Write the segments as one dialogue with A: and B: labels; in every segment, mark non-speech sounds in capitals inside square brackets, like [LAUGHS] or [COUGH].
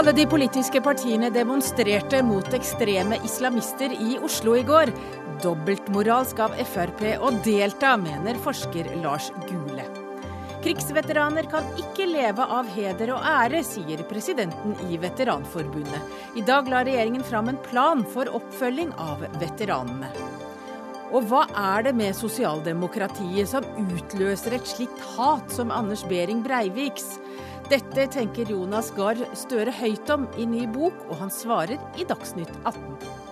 A: Alle de politiske partiene demonstrerte mot ekstreme islamister i Oslo i går. Dobbeltmoralsk av Frp å delta, mener forsker Lars Gule. Krigsveteraner kan ikke leve av heder og ære, sier presidenten i Veteranforbundet. I dag la regjeringen fram en plan for oppfølging av veteranene. Og hva er det med sosialdemokratiet som utløser et slikt hat som Anders Behring Breiviks? Dette tenker Jonas Gahr Støre høyt om i ny bok, og han svarer i Dagsnytt 18.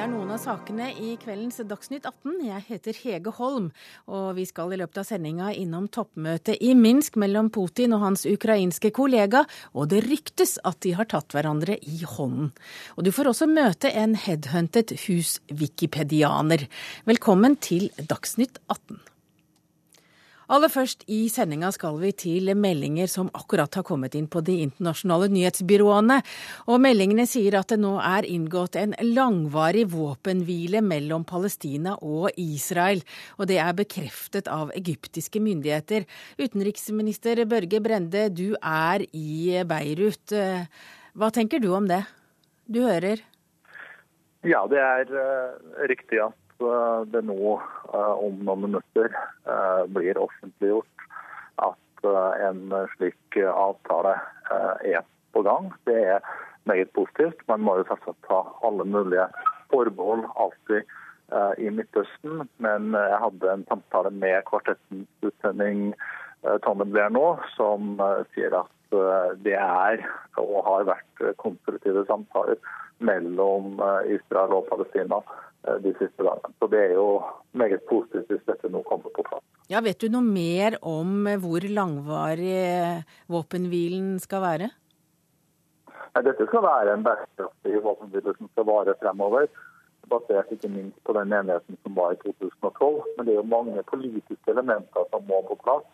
A: Dette er noen av sakene i kveldens Dagsnytt 18. Jeg heter Hege Holm, og vi skal i løpet av sendinga innom toppmøtet i Minsk mellom Putin og hans ukrainske kollega, og det ryktes at de har tatt hverandre i hånden. Og du får også møte en headhuntet hus-wikipedianer. Velkommen til Dagsnytt 18. Aller først i sendinga skal vi til meldinger som akkurat har kommet inn på de internasjonale nyhetsbyråene. Og meldingene sier at det nå er inngått en langvarig våpenhvile mellom Palestina og Israel. Og det er bekreftet av egyptiske myndigheter. Utenriksminister Børge Brende, du er i Beirut. Hva tenker du om det? Du hører?
B: Ja, det er uh, riktig at det nå uh, om noen minutter blir offentliggjort at en slik avtale er på gang. Det er meget positivt. Man må jo selvsagt ta alle mulige forbehold alltid i Midtøsten. Men jeg hadde en samtale med kvartettens utsending Tonne Blair nå, som sier at det er og har vært konstruktive samtaler mellom Israel og Palestina Eh, de siste dagene. Så Det er jo meget positivt hvis dette nå kommer på plass.
A: Ja, Vet du noe mer om hvor langvarig våpenhvilen skal være?
B: Nei, dette skal være en bærekraftig våpenhvile som skal vare fremover. Basert ikke minst på den enigheten som var i 2012. Men det er jo mange politiske elementer som må på plass.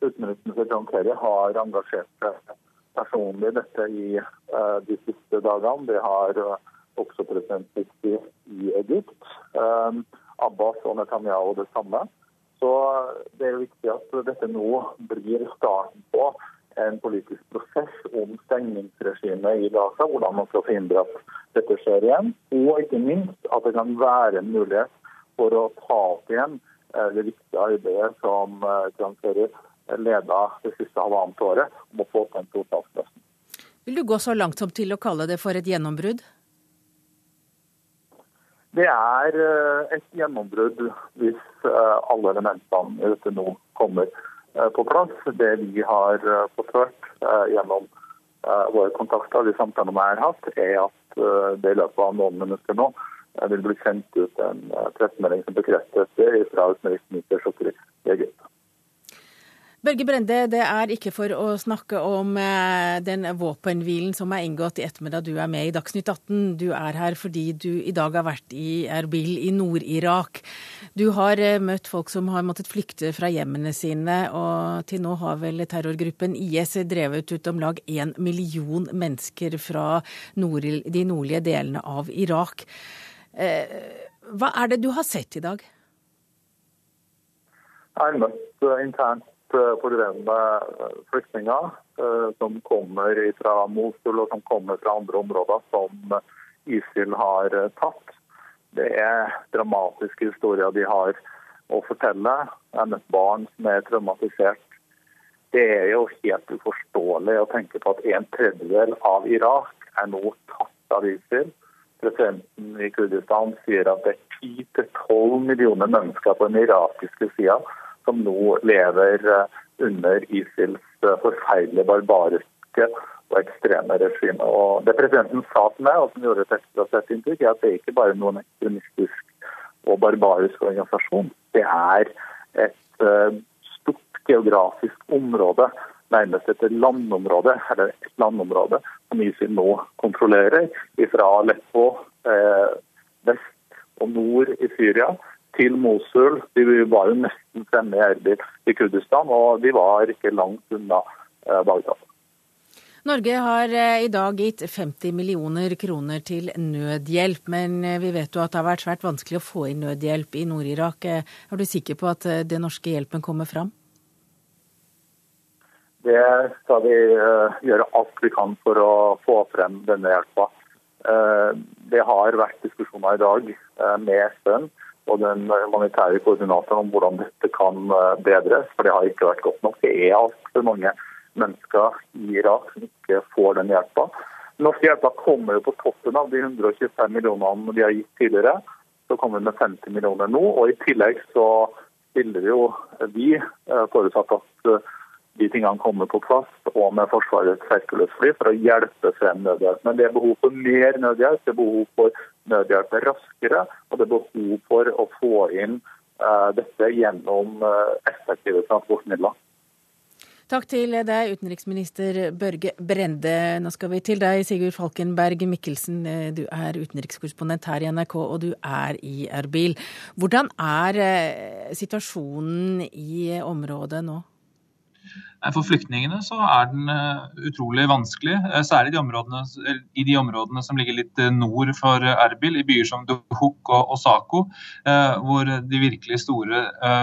B: Utenriksminister John Kerry har engasjert seg personlig i dette i uh, de siste dagene. Det har uh, også president Sisi i Egypt. Um, Abbas og Netanyahu det samme. Så det er viktig at dette nå blir starten på en politisk prosess om stengningsregimet i Gaza. Hvordan man skal forhindre at dette skjer igjen. Og ikke minst at det kan være en mulighet for å ta opp igjen det viktige arbeidet som John Kerry leda det siste halvannet året om å få til en tostatsløsning.
A: Vil du gå så langt som til å kalle det for et gjennombrudd?
B: Det er eh, et gjennombrudd hvis eh, alle elementene i dette nå kommer eh, på plass. Det vi har fått hørt gjennom våre kontakter, de samtalene vi har hatt, er at det i løpet av noen minutter nå vil bli sendt ut en pressemelding som bekrefter dette fra utenriksminister Sjokri i Egypt.
A: Børge Brende, det er ikke for å snakke om eh, den våpenhvilen som er inngått i ettermiddag du er med i Dagsnytt 18. Du er her fordi du i dag har vært i Erbil i Nord-Irak. Du har eh, møtt folk som har måttet flykte fra hjemmene sine, og til nå har vel terrorgruppen IS drevet ut om lag én million mennesker fra nord de nordlige delene av Irak. Eh, hva er det du har sett i dag?
B: Jeg har møtt internt fordrevne eh, flyktninger eh, som kommer fra Mosul og som kommer fra andre områder som ISIL har tatt. Det er dramatiske historier de har å fortelle. Det er møtt barn som er traumatisert. Det er jo helt uforståelig å tenke på at en tredjedel av Irak er nå tatt av ISIL. Presidenten i Kurdistan sier at det er 10-12 millioner mennesker på den irakiske sida som nå lever eh, under ISILs eh, forferdelige, barbariske og ekstreme regime. Og Det presidenten sa til meg, og som gjorde et ekstra sett inntrykk, er at det er ikke bare noen ekstremistisk og barbarisk organisasjon. Det er et uh, stort geografisk område, nærmest et landområde, eller et landområde som ISIL nå kontrollerer, fra Aleppo eh, vest og nord i Syria til Mosul. De var jo nesten fremme i Erbil i Kurdistan, og de var ikke langt unna eh, Bagdad.
A: Norge har eh, i dag gitt 50 millioner kroner til nødhjelp, men eh, vi vet jo at det har vært svært vanskelig å få inn nødhjelp i Nord-Irak. Er du sikker på at den norske hjelpen kommer fram?
B: Det skal vi gjøre alt vi kan for å få frem denne hjelpa. Det har vært diskusjoner i dag med FN og den humanitære koordinatoren om hvordan dette kan bedres, for det har ikke vært godt nok. Det er altfor mange mennesker i Irak som ikke får den hjelpa. Norsk hjelpa kommer jo på toppen av de 125 millionene de har gitt tidligere. Så kommer vi med 50 millioner nå. og I tillegg så stiller jo vi, eh, forutsatt at eh, de tingene kommer på plass, og med Forsvarets Hercules-fly for å hjelpe frem nødhjelp. Men det er behov for mer nødhjelp, det er behov for nødhjelp raskere, og det er behov for å få inn uh, dette gjennom uh, effektive transportmidler.
A: Takk til deg, utenriksminister Børge Brende. Nå skal vi til deg, Sigurd Falkenberg Mikkelsen. Du er utenrikskorrespondent her i NRK, og du er i Erbil. Hvordan er eh, situasjonen i området nå?
C: For flyktningene så er den eh, utrolig vanskelig, eh, særlig de områdene, i de områdene som ligger litt eh, nord for Erbil, i byer som Duhuk og Osako, hvor de virkelig store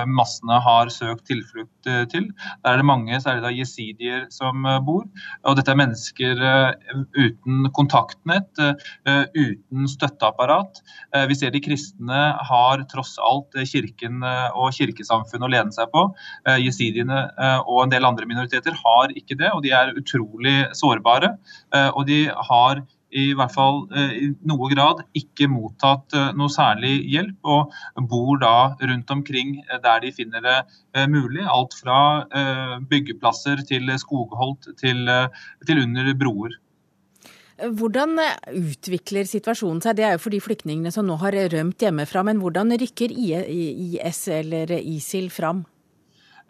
C: massene har søkt tilflukt til. Der er det mange, særlig da jesidier, som bor. Og dette er mennesker uten kontaktnett, uten støtteapparat. Vi ser de kristne har tross alt kirken og kirkesamfunnet å lene seg på. Jesidiene og en del andre minoriteter har ikke det, og de er utrolig sårbare. Eh, og de har i hvert fall eh, i noe grad ikke mottatt eh, noe særlig hjelp, og bor da rundt omkring der de finner det mulig. Alt fra byggeplasser til skogholt til, til under broer.
A: Hvordan utvikler situasjonen seg? Det er jo for de flyktningene som nå har rømt hjemmefra. Men hvordan rykker IS eller ISIL fram?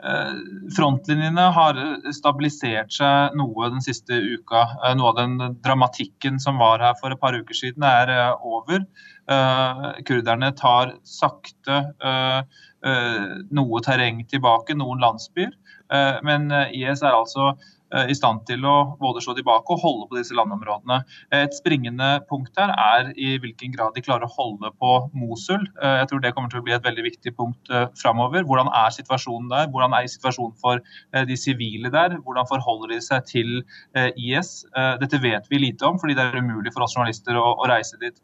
C: Eh, frontlinjene har stabilisert seg noe den siste uka. Eh, noe av den dramatikken som var her for et par uker siden, er eh, over. Kurderne tar sakte noe terreng tilbake, noen landsbyer. Men IS er altså i stand til å både slå tilbake og holde på disse landområdene. Et springende punkt her er i hvilken grad de klarer å holde på Mosul. Eh, jeg tror det kommer til å bli et veldig viktig punkt eh, framover. Hvordan er situasjonen der? Hvordan er situasjonen for de sivile der? Hvordan forholder de seg til IS? Dette vet vi lite om, fordi det er umulig for oss journalister å, reise dit.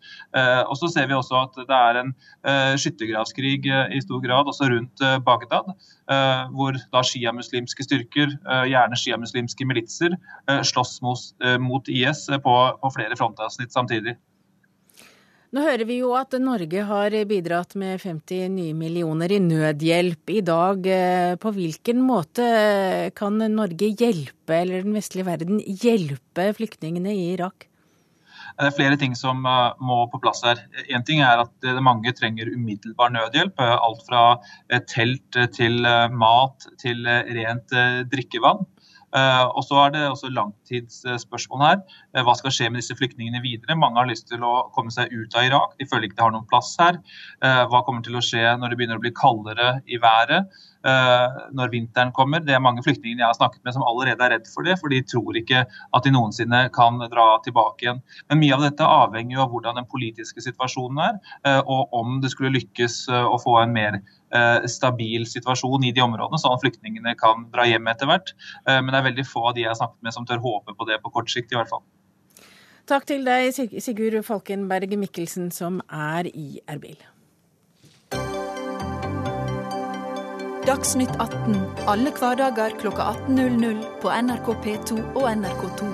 C: Og så ser vi også at det er en skyttergravskrig i stor grad også rundt Bagdad, hvor da sjiamuslimske styrker, gjerne sjiamuslimske militser eh, slåss mot, eh, IS på, på flere frontavsnitt samtidig.
A: Nå hører vi jo at Norge har bidratt med 50 nye millioner i nødhjelp i dag. Eh, på hvilken måte kan Norge hjelpe, eller den vestlige verden hjelpe flyktningene i Irak?
C: Det er flere ting som må på plass her. En ting er at mange trenger umiddelbar nødhjelp. Alt fra telt til mat til rent drikkevann. Eh, og så er det også langtidsspørsmål her. Eh, hva skal skje med disse flyktningene videre? Mange har lyst til å komme seg ut av Irak, de føler ikke de har noen plass her. Eh, hva kommer til å skje når det begynner å bli kaldere i været? Når vinteren kommer. Det er mange flyktninger jeg har snakket med som allerede er redd for det, for de tror ikke at de noensinne kan dra tilbake igjen. Men mye av dette avhenger jo av hvordan den politiske situasjonen er, og om det skulle lykkes å få en mer stabil situasjon i de områdene, sånn at flyktningene kan dra hjem etter hvert. Eh, men det er veldig få av de jeg har snakket med som tør håpe på det på kort sikt, i hvert fall.
A: Takk til deg, Sigurd Falkenberg Mikkelsen, som er i Erbil.
D: Dagsnytt 18 alle hverdager kl 18.00 på NRK P2 og NRK2.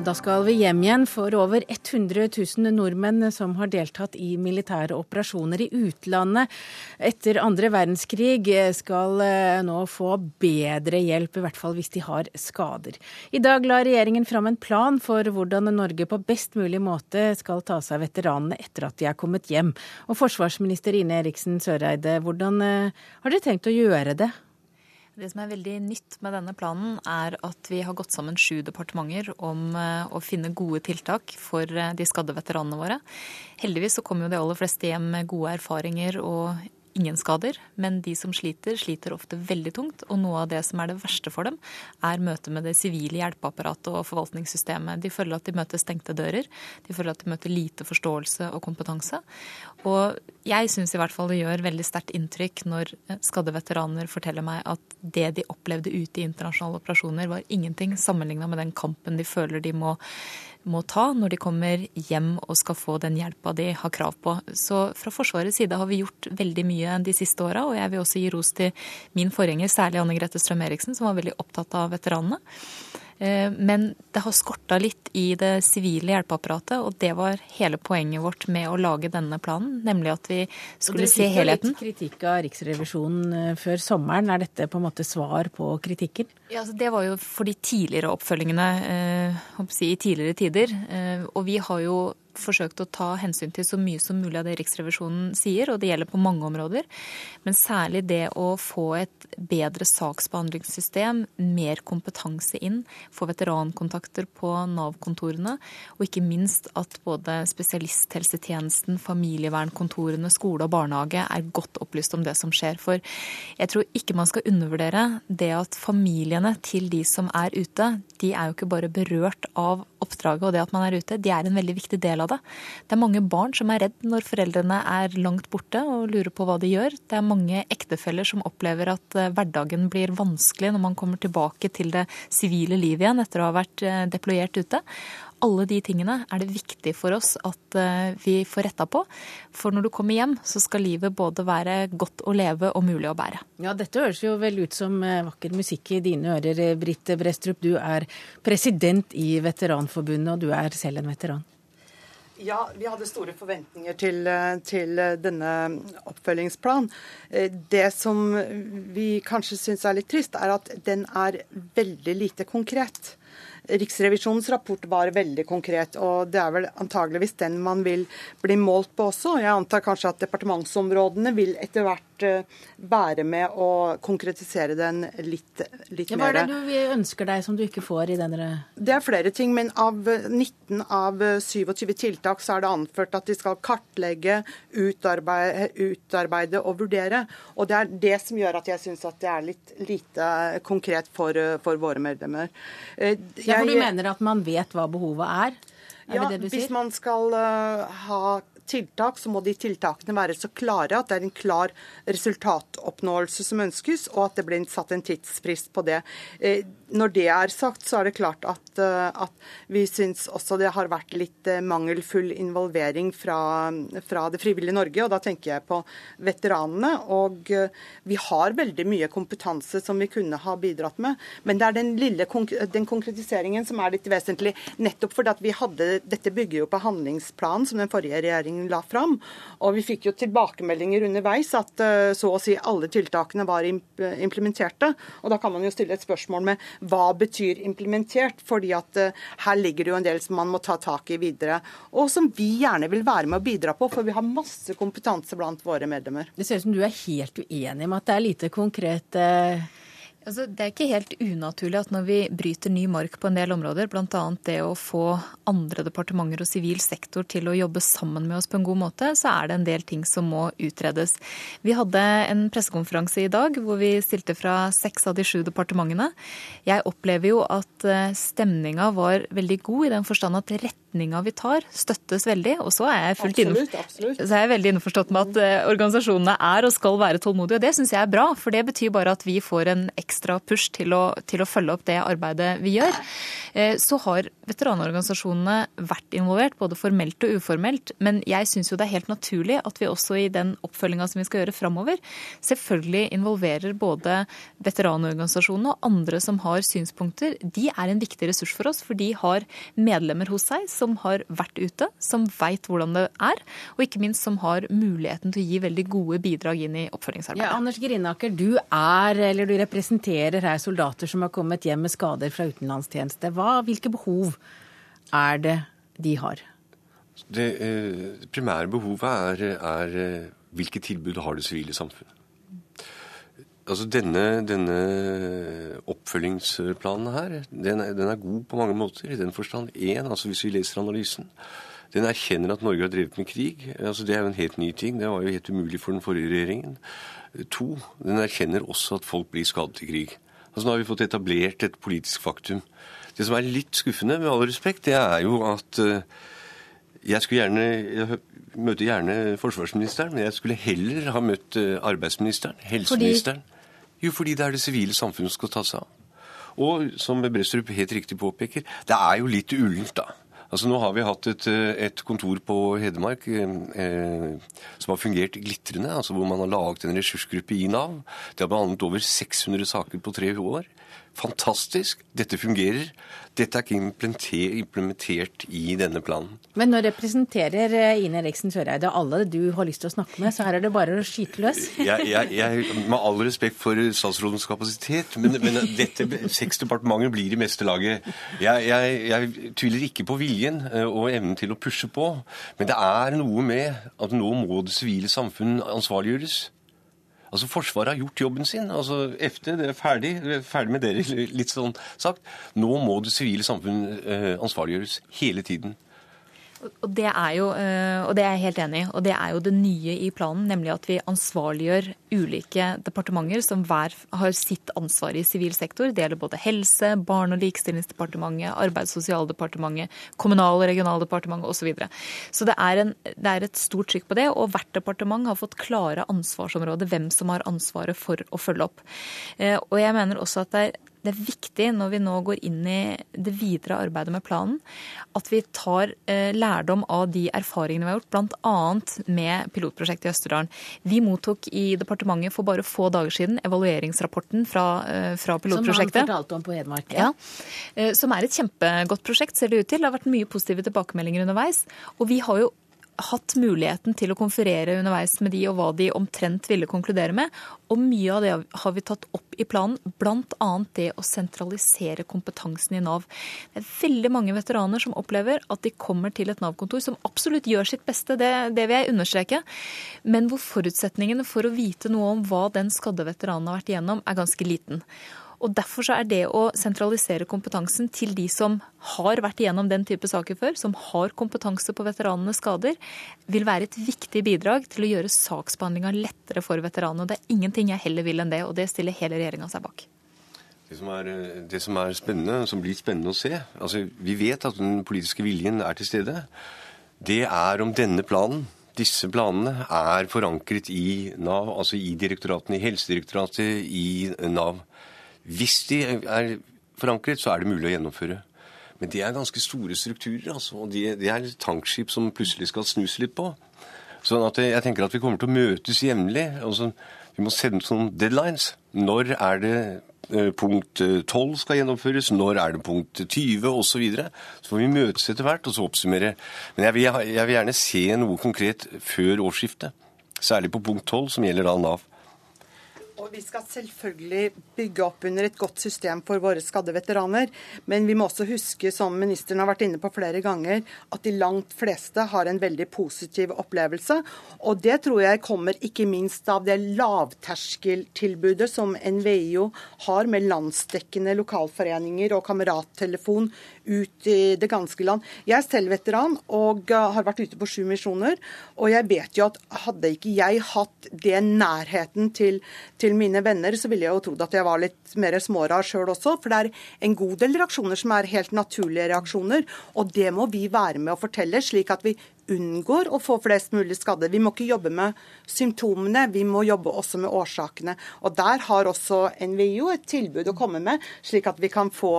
A: Da skal vi hjem igjen, for over 100 000 nordmenn som har deltatt i militære operasjoner i utlandet etter andre verdenskrig, skal eh, nå få bedre hjelp, i hvert fall hvis de har skader. I dag la regjeringen fram en plan for hvordan Norge på best mulig måte skal ta seg av veteranene etter at de er kommet hjem. Og forsvarsminister Ine Eriksen Søreide, hvordan eh, har dere tenkt å gjøre det?
E: Det som er veldig nytt med denne planen, er at vi har gått sammen sju departementer om eh, å finne gode tiltak for eh, de skadde veteranene våre. Heldigvis så kommer jo de aller fleste hjem med gode erfaringer og ingen skader, men de som sliter, sliter ofte veldig tungt. Og noe av det som er det verste for dem, er møtet med det sivile hjelpeapparatet og forvaltningssystemet. De føler at de møter stengte dører. De føler at de møter lite forståelse og kompetanse. Og jeg syns i hvert fall det gjør veldig sterkt inntrykk når skadde veteraner forteller meg at det de opplevde ute i internasjonale operasjoner, var ingenting sammenligna med den kampen de føler de må må ta når de kommer hjem og skal få den hjelpa de har krav på. Så fra Forsvarets side har vi gjort veldig mye de siste åra, og jeg vil også gi ros til min forgjenger, særlig Anne Grete Strøm-Eriksen, som var veldig opptatt av veteranene. Eh, men det har skorta litt i det sivile hjelpeapparatet, og det var hele poenget vårt med å lage denne planen. Nemlig at vi skulle se helheten.
A: Dere fikk litt kritikk av Riksrevisjonen eh, før sommeren. Er dette på en måte svar på kritikken?
E: Ja, altså Det var jo for de tidligere oppfølgingene eh, i tidligere tider. Eh, og vi har jo forsøkt å ta hensyn til så mye som mulig av det Riksrevisjonen sier, og det gjelder på mange områder. Men særlig det å få et bedre saksbehandlingssystem, mer kompetanse inn, få veterankontakter på Nav-kontorene, og ikke minst at både spesialisthelsetjenesten, familievernkontorene, skole og barnehage er godt opplyst om det som skjer. For jeg tror ikke man skal undervurdere det at familiene til de som er ute, de er jo ikke bare berørt av oppdraget og det at man er ute, de er en veldig viktig del av det. Det er mange barn som er redd når foreldrene er langt borte og lurer på hva de gjør. Det er mange ektefeller som opplever at eh, hverdagen blir vanskelig når man kommer tilbake til det sivile livet igjen etter å ha vært eh, deployert ute alle de tingene er det viktig for oss at eh, vi får retta på. For når du kommer hjem, så skal livet både være godt å leve og mulig å bære.
A: Ja, dette høres jo vel ut som eh, vakker musikk i dine ører, Britt Brestrup. Du er president i Veteranforbundet, og du er selv en veteran.
F: Ja, vi hadde store forventninger til, eh, til denne oppfølgingsplanen. Det som vi kanskje syns er litt trist, er at den er veldig lite konkret. Riksrevisjonens rapport var veldig konkret, og det er vel antageligvis den man vil bli målt på også. Jeg antar kanskje at departementsområdene vil etter hvert Eh, være med å konkretisere den litt, litt mer.
A: Hva er det du ønsker deg som du ikke får i denne
F: Det er flere ting, men av 19 av 27 tiltak så er det anført at de skal kartlegge, utarbeide, utarbeide og vurdere. Og det er det som gjør at jeg syns at det er litt lite konkret for, for våre medlemmer.
A: Jeg, eh, ja, for du mener at man vet hva behovet? Er
F: ja, hvis man skal uh, ha tiltak, så må de tiltakene være så klare at det er en klar resultatoppnåelse som ønskes, og at det blir satt en tidsfrist på det. Eh, når det er sagt, så er det klart at, eh, at vi syns også det har vært litt eh, mangelfull involvering fra, fra, Det frivillige Norge, og da tenker jeg på veteranene. Og vi har veldig mye kompetanse som vi kunne ha bidratt med, men det er den lille den konkretiseringen som er litt vesentlig, nettopp fordi at vi hadde Dette bygger jo på handlingsplanen som den forrige regjeringen la fram. Og vi fikk jo tilbakemeldinger underveis at eh, så å si alle tiltakene var implementerte. Og da kan man jo stille et spørsmål med hva betyr implementert? Fordi at eh, her ligger det jo en del som man må ta tak i videre. Og som vi gjerne vil være med å bidra på, for vi har masse kompetanse blant våre medlemmer.
A: Det ser ut som du er helt uenig med at det er lite konkret eh
E: Altså, det er ikke helt unaturlig at når vi bryter ny mark på en del områder, bl.a. det å få andre departementer og sivil sektor til å jobbe sammen med oss på en god måte, så er det en del ting som må utredes. Vi hadde en pressekonferanse i dag hvor vi stilte fra seks av de sju departementene. Jeg opplever jo at eh, stemninga var veldig god i den forstand at retninga vi tar, støttes veldig. Og så er jeg, fullt absolutt, absolutt. Så er jeg veldig innforstått med at eh, organisasjonene er og skal være tålmodige, og det syns jeg er bra. For det betyr bare at vi får en ekstra ekstra push til å, til å følge opp det arbeidet vi gjør. Eh, så har veteranorganisasjonene vært involvert, både formelt og uformelt. Men jeg syns jo det er helt naturlig at vi også i den oppfølginga som vi skal gjøre framover, selvfølgelig involverer både veteranorganisasjonene og andre som har synspunkter. De er en viktig ressurs for oss, for de har medlemmer hos seg som har vært ute, som veit hvordan det er, og ikke minst som har muligheten til å gi veldig gode bidrag inn i oppfølgingsarbeidet.
A: Ja, Anders Grinaker, du er, eller du representerer her soldater som har kommet hjem med skader fra utenlandstjeneste. Hva, hvilke behov er det de har?
G: Det eh, primære behovet er, er eh, hvilke tilbud har det sivile samfunn. Altså denne, denne oppfølgingsplanen her, den er, den er, god på mange måter. I den forstand én, altså hvis vi leser analysen, Den erkjenner at Norge har drevet med krig. Altså, det er jo en helt ny ting. Det var jo helt umulig for den forrige regjeringen. To, den erkjenner også at folk blir skadet i krig. Altså, nå har vi fått etablert et politisk faktum. Det som er litt skuffende, med all respekt, det er jo at uh, jeg skulle gjerne jeg møter gjerne forsvarsministeren, men jeg skulle heller ha møtt uh, arbeidsministeren, helseministeren. Fordi? Jo, fordi det er det sivile samfunnet som skal ta seg av. Og som Brestrup helt riktig påpeker, det er jo litt ullent, da. Altså Nå har vi hatt et, eh, et kontor på Hedmark eh, som har fungert glitrende. altså Hvor man har laget en ressursgruppe i Nav. Det har behandlet over 600 saker på tre år. Fantastisk. Dette fungerer. Dette er ikke implementert i denne planen.
A: Men nå representerer eh, Ine Eriksen Søreide alle du har lyst til å snakke med, så her er det bare å skyte løs. [LAUGHS]
G: jeg, jeg, jeg, med all respekt for statsrådens kapasitet, men, men dette seks departementer blir i meste laget. Jeg, tviler ikke på viljen eh, og evnen til å pushe på, men det er noe med at nå må det sivile samfunn ansvarliggjøres. Altså Forsvaret har gjort jobben sin. altså FD, det er ferdig, det er ferdig med dere, [LAUGHS] litt sånn sagt. Nå må det sivile samfunn eh, ansvarliggjøres hele tiden.
E: Og det, er jo, eh, og det er jeg helt enig i. Og det er jo det nye i planen, nemlig at vi ansvarliggjør ulike departementer som hver har sitt ansvar i sivil sektor. Det gjelder både helse, Barne- og likestillingsdepartementet, Arbeids- og sosialdepartementet, Kommunal- og regionaldepartementet osv. Så, videre. så det er, en, det er et stort trykk på det, og hvert departement har fått klare ansvarsområder, hvem som har ansvaret for å følge opp. Eh, og jeg mener også at det er det er viktig når vi nå går inn i det videre arbeidet med planen, at vi tar eh, lærdom av de erfaringene vi har gjort, bl.a. med pilotprosjektet i Østerdalen. Vi mottok i departementet for bare få dager siden evalueringsrapporten fra, eh, fra pilotprosjektet.
A: Som han fortalte om på Hedmark.
E: Ja. ja. Eh, som er et kjempegodt prosjekt, ser det ut til. Det har vært mye positive tilbakemeldinger underveis. Og vi har jo hatt muligheten til å konferere underveis med de og hva de omtrent ville konkludere med. Og mye av det har vi tatt opp i planen, bl.a. det å sentralisere kompetansen i Nav. Det er veldig mange veteraner som opplever at de kommer til et Nav-kontor som absolutt gjør sitt beste, det, det vil jeg understreke, men hvor forutsetningene for å vite noe om hva den skadde veteranen har vært igjennom, er ganske liten. Og Derfor så er det å sentralisere kompetansen til de som har vært igjennom den type saker før, som har kompetanse på veteranenes skader, vil være et viktig bidrag til å gjøre saksbehandlinga lettere for veteranene. Og Det er ingenting jeg heller vil enn det, og det stiller hele regjeringa seg bak.
G: Det som, er, det som er spennende, som blir spennende å se altså Vi vet at den politiske viljen er til stede. Det er om denne planen disse planene er forankret i Nav, altså i direktoratene, i Helsedirektoratet, i Nav. Hvis de er forankret, så er det mulig å gjennomføre. Men det er ganske store strukturer, altså. Og de, de er tankskip som plutselig skal snus litt på. Sånn jeg tenker at vi kommer til å møtes jevnlig. Altså, vi må sende sånne deadlines. Når er det eh, punkt 12 eh, skal gjennomføres, når er det punkt 20 osv. Så, videre. så får vi møtes etter hvert og så oppsummere. Men jeg vil, jeg vil gjerne se noe konkret før årsskiftet. Særlig på punkt 12, som gjelder da Nav.
F: Vi skal selvfølgelig bygge opp under et godt system for våre skadde veteraner. Men vi må også huske, som ministeren har vært inne på flere ganger, at de langt fleste har en veldig positiv opplevelse. Og det tror jeg kommer ikke minst av det lavterskeltilbudet som NVIO har med landsdekkende lokalforeninger og kamerattelefon ut i det ganske land. Jeg er selv veteran og har vært ute på sju misjoner. Og jeg vet jo at hadde ikke jeg hatt den nærheten til, til mine venner, så ville jeg jo trodd at jeg var litt mer smårar sjøl også. For det er en god del reaksjoner som er helt naturlige reaksjoner. Og det må vi være med å fortelle, slik at vi unngår å få flest mulig skadde. Vi må ikke jobbe med symptomene, vi må jobbe også med årsakene. Og Der har også NVIO et tilbud å komme med, slik at vi kan få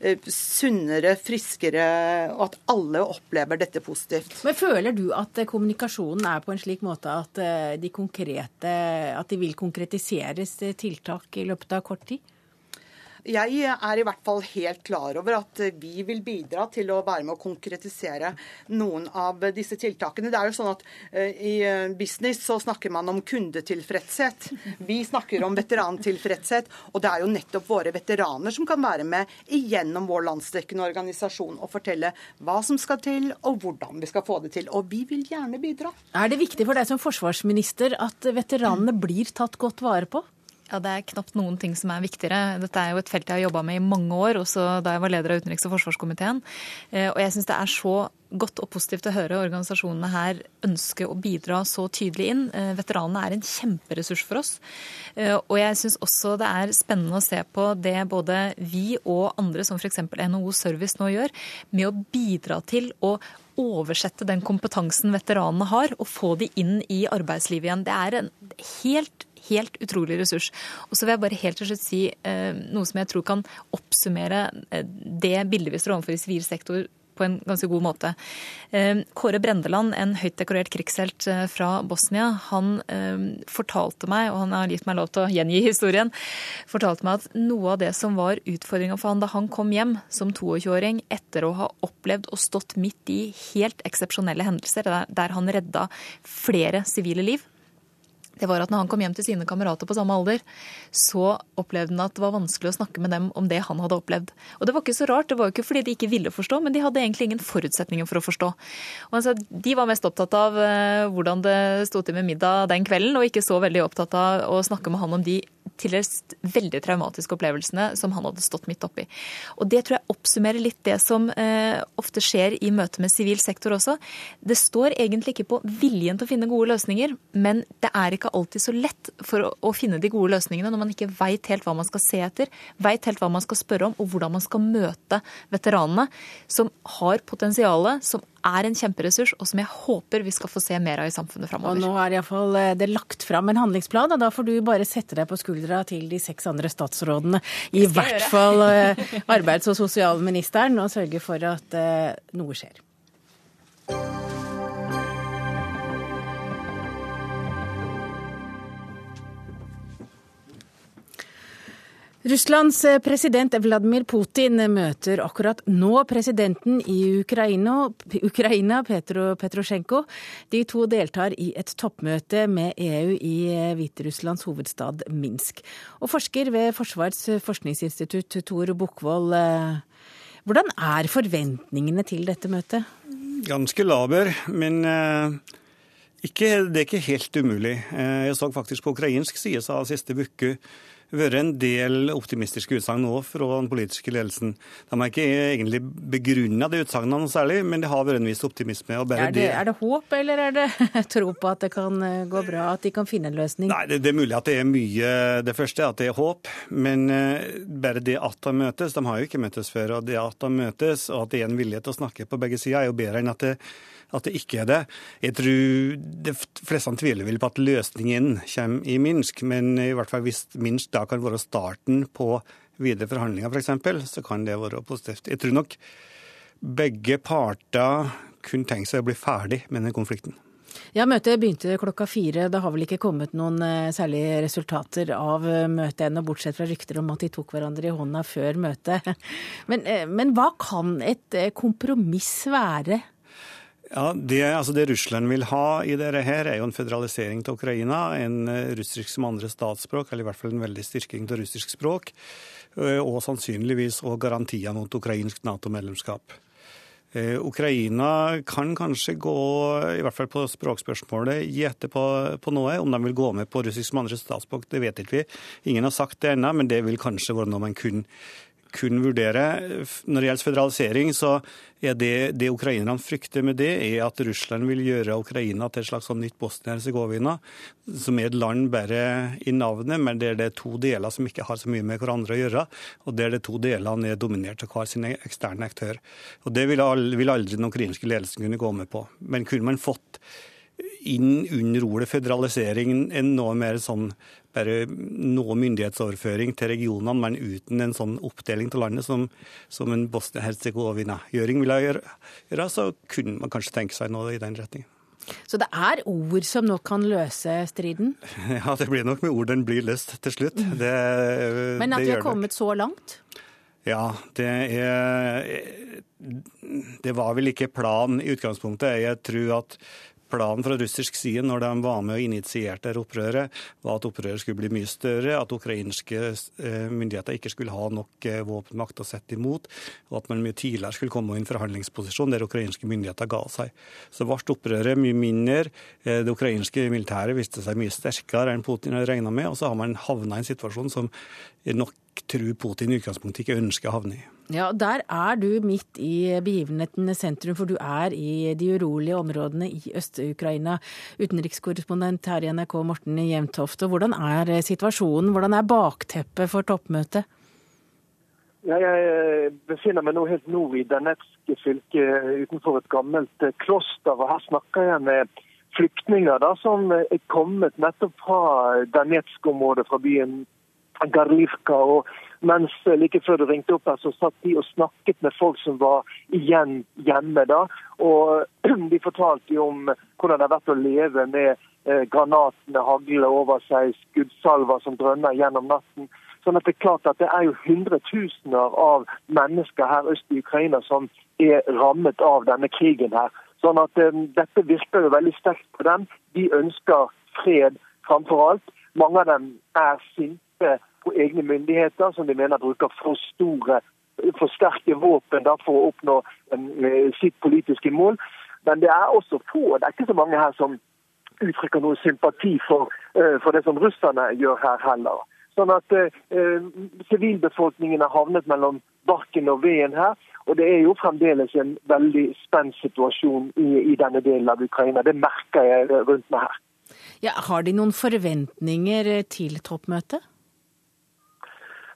F: eh, sunnere, friskere, og at alle opplever dette positivt.
A: Men Føler du at eh, kommunikasjonen er på en slik måte at eh, de konkrete, at de vil konkretiseres tiltak i løpet av kort tid?
F: Jeg er i hvert fall helt klar over at vi vil bidra til å være med å konkretisere noen av disse tiltakene. Det er jo sånn at uh, I business så snakker man om kundetilfredshet. Vi snakker om veterantilfredshet. Og det er jo nettopp våre veteraner som kan være med igjennom vår landsdekkende organisasjon og fortelle hva som skal til, og hvordan vi skal få det til. Og vi vil gjerne bidra.
A: Er det viktig for deg som forsvarsminister at veteranene blir tatt godt vare på?
E: Ja, Det er knapt noen ting som er viktigere. Dette er jo et felt jeg har jobba med i mange år, også da jeg var leder av utenriks- og forsvarskomiteen. Eh, og jeg syns det er så godt og positivt å høre organisasjonene her ønske å bidra så tydelig inn. Veteranene er en kjemperessurs for oss. Og jeg syns også det er spennende å se på det både vi og andre, som f.eks. NHO Service nå gjør, med å bidra til å oversette den kompetansen veteranene har, og få de inn i arbeidslivet igjen. Det er en helt helt utrolig ressurs. Og så vil jeg bare helt til slutt si eh, noe som jeg tror kan oppsummere eh, det bildet vi står overfor i sivil sektor på en ganske god måte. Eh, Kåre Brendeland, en høyt dekorert krigshelt fra Bosnia, han fortalte meg, og han har gitt meg lov til å gjengi historien, fortalte meg at noe av det som var utfordringa for han da han kom hjem som 22-åring etter å ha opplevd og stått midt i helt eksepsjonelle hendelser, der han redda flere sivile liv, det var at når han kom hjem til sine kamerater på samme alder, så opplevde han at det var vanskelig å snakke med dem om det han hadde opplevd. Og det var ikke så rart, det var jo ikke fordi de ikke ville forstå, men de hadde egentlig ingen forutsetninger for å forstå. Og han sa at De var mest opptatt av eh, hvordan det sto til med middag den kvelden, og ikke så veldig opptatt av å snakke med han om de til dels veldig traumatiske opplevelsene som han hadde stått midt oppi. Og Det tror jeg oppsummerer litt det som eh, ofte skjer i møte med sivil sektor også. Det står egentlig ikke på viljen til å finne gode løsninger, men det er ikke alltid så lett for å, å finne de gode løsningene når man ikke veit helt hva man skal se etter, veit helt hva man skal spørre om, og hvordan man skal møte veteranene, som har potensialet, som er en kjemperessurs, og som jeg håper vi skal få se mer av i samfunnet framover.
A: Og nå er iallfall eh, det lagt fram en handlingsplan, og da får du bare sette deg på skuldra til de seks andre statsrådene, i hvert fall eh, [LAUGHS] arbeids- og sosialministeren, og sørge for at eh, noe skjer. Russlands eh, president Vladimir Putin møter akkurat nå presidenten i Ukraina, Ukraina Petro Petrosjenko. De to deltar i et toppmøte med EU i eh, Hviterusslands hovedstad Minsk. Og forsker ved Forsvarets forskningsinstitutt Tor Bukkvold, eh, hvordan er forventningene til dette møtet?
H: Ganske laber, men ikke, det er ikke helt umulig. Jeg så faktisk på ukrainsk side av siste uke vært en del optimistiske utsagn nå fra den politiske ledelsen. De har ikke egentlig begrunna de utsagnene noe særlig, men det har vært en viss optimisme.
A: Er det, det, er, det, håp, eller er det [LAUGHS] tro på at det kan eh, gå bra, at de kan finne en løsning?
H: Nei, det, det er mulig at det er mye Det første at det er håp, men uh, bare det at de møtes De har jo ikke møttes før. og Det at de møtes, og at det er en vilje til å snakke på begge sider, er jo bedre enn at det at det ikke er det. Jeg tror de fleste tviler vel på at løsningen kommer i Minsk, men i hvert fall hvis Minsk da kan være starten på videre forhandlinger f.eks., så kan det være positivt. Jeg tror nok begge parter kunne tenkt seg å bli ferdig med den konflikten.
A: Ja, Møtet begynte klokka fire. Det har vel ikke kommet noen eh, særlige resultater av eh, møtet ennå, bortsett fra rykter om at de tok hverandre i hånda før møtet. [LAUGHS] Men, eh, men hva kan et kompromiss være?
H: Ja, det, altså det, Russland vil ha i dette her, er jo en føderalisering av Ukraina. En eh, russisk som andre statsspråk, eller i hvert fall en veldig styrking av russisk språk. Eh, og sannsynligvis òg garantier mot ukrainsk Nato-medlemskap. Eh, Ukraina kan kanskje gå, i hvert fall på språkspørsmålet, gjette på, på, noe. Om de vil gå med på russisk som andre statsspråk, det vet ikke vi. Ingen har sagt det ennå, men det vil kanskje være noe man kunne kun vurdere. Når det gjelder føderalisering, så er det, det ukrainerne frykter med det, er at Russland vil gjøre Ukraina til et slags sånn nytt Bosnia-Hercegovina, som er et land bare i navnet, men der det er to deler som ikke har så mye med hverandre å gjøre, og der de to delene er dominert av hver sin eksterne aktør. Og Det vil aldri den ukrainske ledelsen kunne gå med på. Men kunne man fått inn under ordet føderalisering en noe mer sånn bare noe myndighetsoverføring til regionene, men uten en sånn oppdeling til landet som, som en Bosnia-Hercegovina-gjøring ville gjøre, så kunne man kanskje tenke seg noe i den retningen.
A: Så det er ord som nok kan løse striden? [LAUGHS]
H: Ja, det blir nok med ord den blir løst til slutt. Det,
A: Men at vi har kommet så langt?
H: Ja, det er Det var vel ikke planen i utgangspunktet. Jeg tror at Planen fra russisk side når de var med og initierte opprøret, var at opprøret skulle bli mye større, at ukrainske eh, myndigheter ikke skulle ha nok eh, våpenmakt å sette imot, og at man mye tidligere skulle komme i en forhandlingsposisjon der ukrainske myndigheter ga seg. Så ble opprøret mye mindre. Eh, det ukrainske militæret viste seg mye sterkere enn Putin hadde regna med, og så har man havna i en situasjon som nok tror Putin i utgangspunktet ikke ønsker å havne i.
A: Ja, Der er du midt i begivenhetenes sentrum, for du er i de urolige områdene i Øst-Ukraina. Utenrikskorrespondent her i NRK, Morten Jevntoft. Og hvordan er situasjonen? Hvordan er bakteppet for toppmøtet?
I: Ja, jeg befinner meg nå helt nord i Danetsk fylke, utenfor et gammelt kloster. og Her snakker jeg med flyktninger da, som er kommet nettopp fra Danetsk-området, fra byen Garlivka. og mens eh, like før du ringte opp her, så satt de og snakket med folk som var igjen hjemme da. Og [CLEARS THROAT] de fortalte jo om hvordan det har vært å leve med eh, granatene hagle over seg, skuddsalver som drønner gjennom natten. Sånn at Det er klart at det er jo hundretusener av mennesker her øst i Ukraina som er rammet av denne krigen. her. Sånn at um, Dette virker jo veldig sterkt på dem. De ønsker fred framfor alt. Mange av dem er sinte på egne myndigheter, som de mener bruker for store, for sterke våpen da, for å oppnå en, eh, sitt politiske mål. Men det er også få, det er ikke så mange her som uttrykker noe sympati for, uh, for det som russerne gjør her heller. Sånn at uh, Sivilbefolkningen har havnet mellom barken og veden her. Og det er jo fremdeles en veldig spent situasjon i, i denne delen av Ukraina. Det merker jeg rundt meg her.
A: Ja, har de noen forventninger til toppmøtet?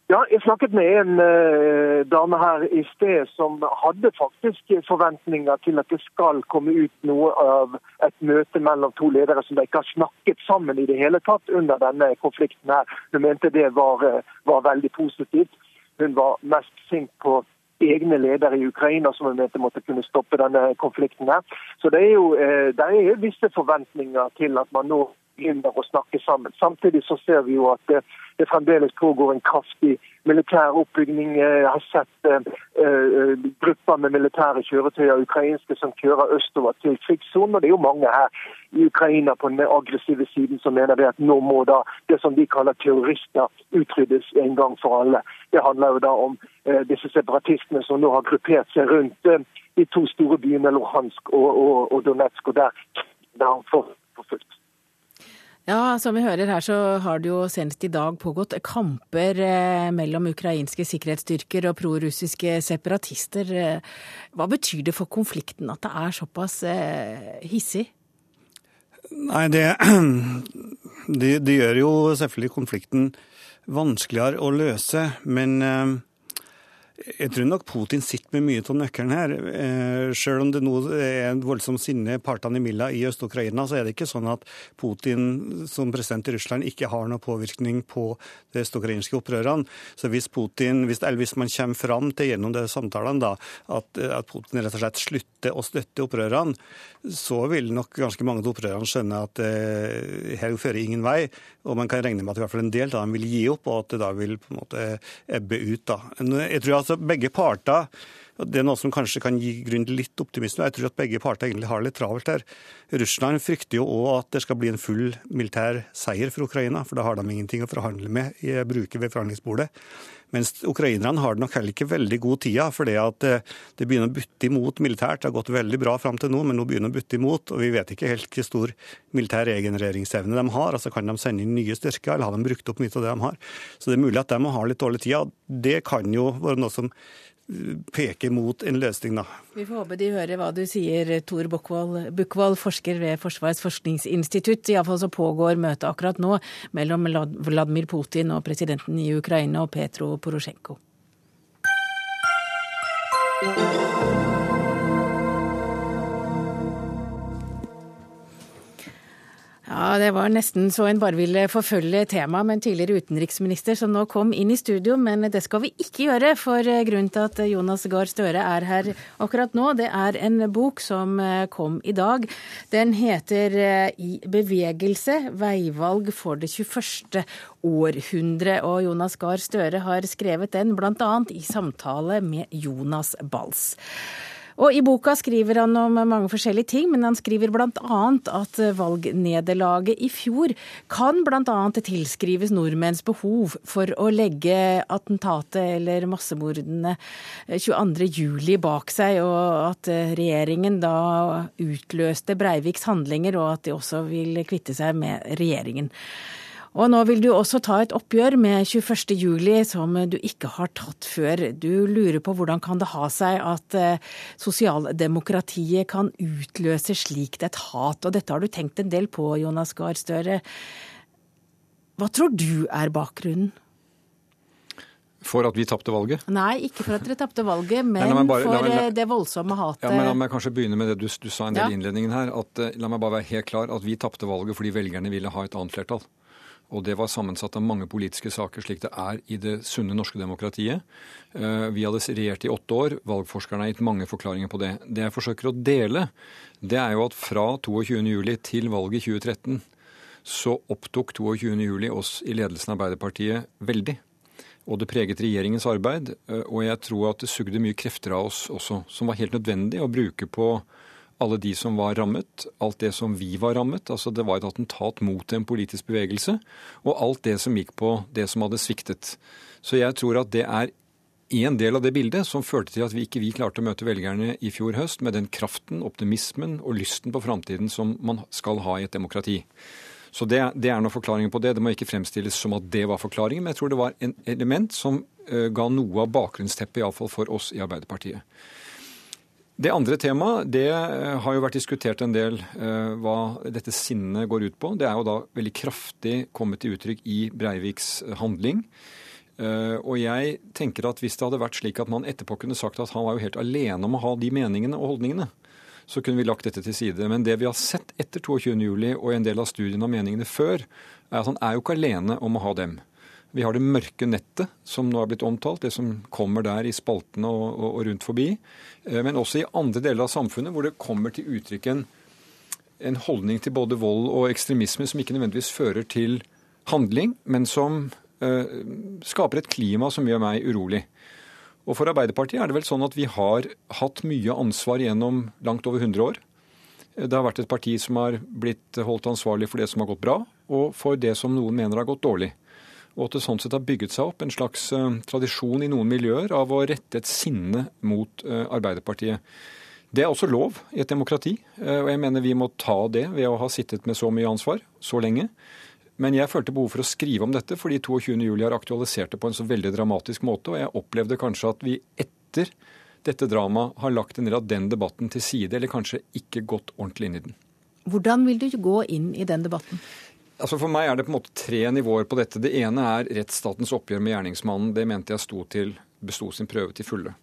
I: Ja, jeg snakket med en eh, dame her i sted som hadde faktisk forventninger til at det skal komme ut noe av et møte mellom to ledere som de ikke har snakket sammen i det hele tatt under denne konflikten. her. Hun mente det var, uh, var veldig positivt. Hun var mest sint på egne ledere i Ukraina som hun mente måtte kunne stoppe denne konflikten. her. Så det er jo eh, det er visse forventninger til at man nå begynner å snakke sammen. Samtidig så ser vi jo at det, det fremdeles pågår en kraftig militær oppbygging. Jeg har sett eh, grupper med militære kjøretøyer ukrainske som kjører østover til krigssonen. Og det er jo mange her i Ukraina på den aggressive siden som mener det at nå må da det som de kaller terrorister utryddes en gang for alle. Det handler jo da om eh, disse separatistene som nå har gruppert seg rundt eh, de to store byene Luhansk og, og, og Donetsk, og der, der for, for fullt.
A: Ja, som vi hører her så har det jo senest i dag pågått kamper eh, mellom ukrainske sikkerhetsstyrker og prorussiske separatister. Eh, hva betyr det for konflikten at det er såpass eh, hissig?
H: Nei, det, [CLEARS THROAT] det, det, gjør jo selvfølgelig konflikten vanskeligere å løse. Men jeg tror nok Putin sitter med mye av nøkkelen her. Eh, selv om det nå er en voldsom sinne partene imellom i Øst-Ukraina, så er det ikke sånn at Putin som president i Russland ikke har noe påvirkning på de øst-ukrainske opprørene. Så hvis, Putin, hvis, hvis, man kommer fram til gjennom de samtalene da, at, at, Putin rett og slett slutter å støtte opprørerne, så vil nok ganske mange av opprørerne skjønne at eh, her fører ingen vei. Og man kan regne med at i hvert fall en del av dem vil gi opp, og at det da vil på en måte ebbe ut. da. Jeg tror altså begge parter det er noe som kanskje kan gi grunn til litt optimisme. Jeg tror at begge parter egentlig har det litt travelt her. Russland frykter jo òg at det skal bli en full militær seier for Ukraina, for da har de ingenting å forhandle med i bruket ved forhandlingsbordet. Mens ukrainerne har det nok heller ikke veldig god tida, for det at eh, det begynner å butte imot militært. Det har gått veldig bra fram til nå, men nå begynner det å butte imot. Og vi vet ikke helt hvor stor militær regenereringsevne de har. Altså Kan de sende inn nye styrker, eller har de brukt opp mye av det de har? Så det er mulig at de har litt dårlig tid. Det kan jo være noe som peker mot en løsning, da.
A: Vi får håpe de hører hva du sier, Tor Bukkvold, forsker ved Forsvarets forskningsinstitutt. Iallfall så pågår møtet akkurat nå mellom Vladimir Putin og presidenten i Ukraina og Petro Porosjenko. Ja, Det var nesten så en bare ville forfølge temaet med en tidligere utenriksminister som nå kom inn i studio, men det skal vi ikke gjøre. For grunnen til at Jonas Gahr Støre er her akkurat nå, det er en bok som kom i dag. Den heter eh, I bevegelse veivalg for det 21. århundre. Og Jonas Gahr Støre har skrevet den bl.a. i samtale med Jonas Bals. Og I boka skriver han om mange forskjellige ting, men han skriver bl.a. at valgnederlaget i fjor kan bl.a. tilskrives nordmenns behov for å legge attentatet eller massemordene 22.07 bak seg, og at regjeringen da utløste Breiviks handlinger, og at de også vil kvitte seg med regjeringen. Og nå vil du også ta et oppgjør med 21.07, som du ikke har tatt før. Du lurer på hvordan kan det ha seg at eh, sosialdemokratiet kan utløse slikt et hat. Og dette har du tenkt en del på, Jonas Gahr Støre. Hva tror du er bakgrunnen?
J: For at vi tapte valget?
A: Nei, ikke for at dere tapte valget, men Nei, bare, for meg, la, eh, det voldsomme hatet.
J: Ja, men La meg kanskje begynne med det du, du sa en del i ja. innledningen her. At, eh, la meg bare være helt klar at vi tapte valget fordi velgerne ville ha et annet flertall. Og det var sammensatt av mange politiske saker, slik det er i det sunne norske demokratiet. Eh, vi hadde regjert i åtte år. Valgforskerne har gitt mange forklaringer på det. Det jeg forsøker å dele, det er jo at fra 22.07. til valget i 2013 så opptok 22.07 oss i ledelsen av Arbeiderpartiet veldig og det preget regjeringens arbeid. Eh, og jeg tror at det sugde mye krefter av oss også, som var helt nødvendig å bruke på alle de som var rammet, alt det som vi var rammet. altså Det var et attentat mot en politisk bevegelse, og alt det som gikk på det som hadde sviktet. Så jeg tror at det er en del av det bildet som førte til at vi ikke vi klarte å møte velgerne i fjor høst med den kraften, optimismen og lysten på framtiden som man skal ha i et demokrati. Så det, det er noen forklaringen på det. Det må ikke fremstilles som at det var forklaringen, men jeg tror det var en element som uh, ga noe av bakgrunnsteppet, iallfall for oss i Arbeiderpartiet. Det andre temaet det eh, har jo vært diskutert en del eh, hva dette sinnet går ut på. Det er jo da veldig kraftig kommet til uttrykk i Breiviks handling. Eh, og jeg tenker at hvis det hadde vært slik at man etterpå kunne sagt at han var jo helt alene om å ha de meningene og holdningene, så kunne vi lagt dette til side. Men det vi har sett etter 22.07. og en del av studiene av meningene før, er at han er jo ikke alene om å ha dem. Vi har det mørke nettet, som nå er blitt omtalt, det som kommer der i spaltene og, og, og rundt forbi. Eh, men også i andre deler av samfunnet hvor det kommer til uttrykk en, en holdning til både vold og ekstremisme som ikke nødvendigvis fører til handling, men som eh, skaper et klima som gjør meg urolig. Og For Arbeiderpartiet er det vel sånn at vi har hatt mye ansvar gjennom langt over 100 år. Det har vært et parti som har blitt holdt ansvarlig for det som har gått bra, og for det som noen mener har gått dårlig. Og at det sånn sett har bygget seg opp en slags uh, tradisjon i noen miljøer av å rette et sinne mot uh, Arbeiderpartiet. Det er også lov i et demokrati, uh, og jeg mener vi må ta det ved å ha sittet med så mye ansvar så lenge. Men jeg følte behov for å skrive om dette fordi 22. juli har aktualisert det på en så veldig dramatisk måte. Og jeg opplevde kanskje at vi etter dette dramaet har lagt en del av den debatten til side, eller kanskje ikke gått ordentlig inn i den.
A: Hvordan vil du gå inn i den debatten?
J: Altså For meg er det på en måte tre nivåer på dette. Det ene er rettsstatens oppgjør med gjerningsmannen. Det mente jeg sto til, besto sin prøve til fulle.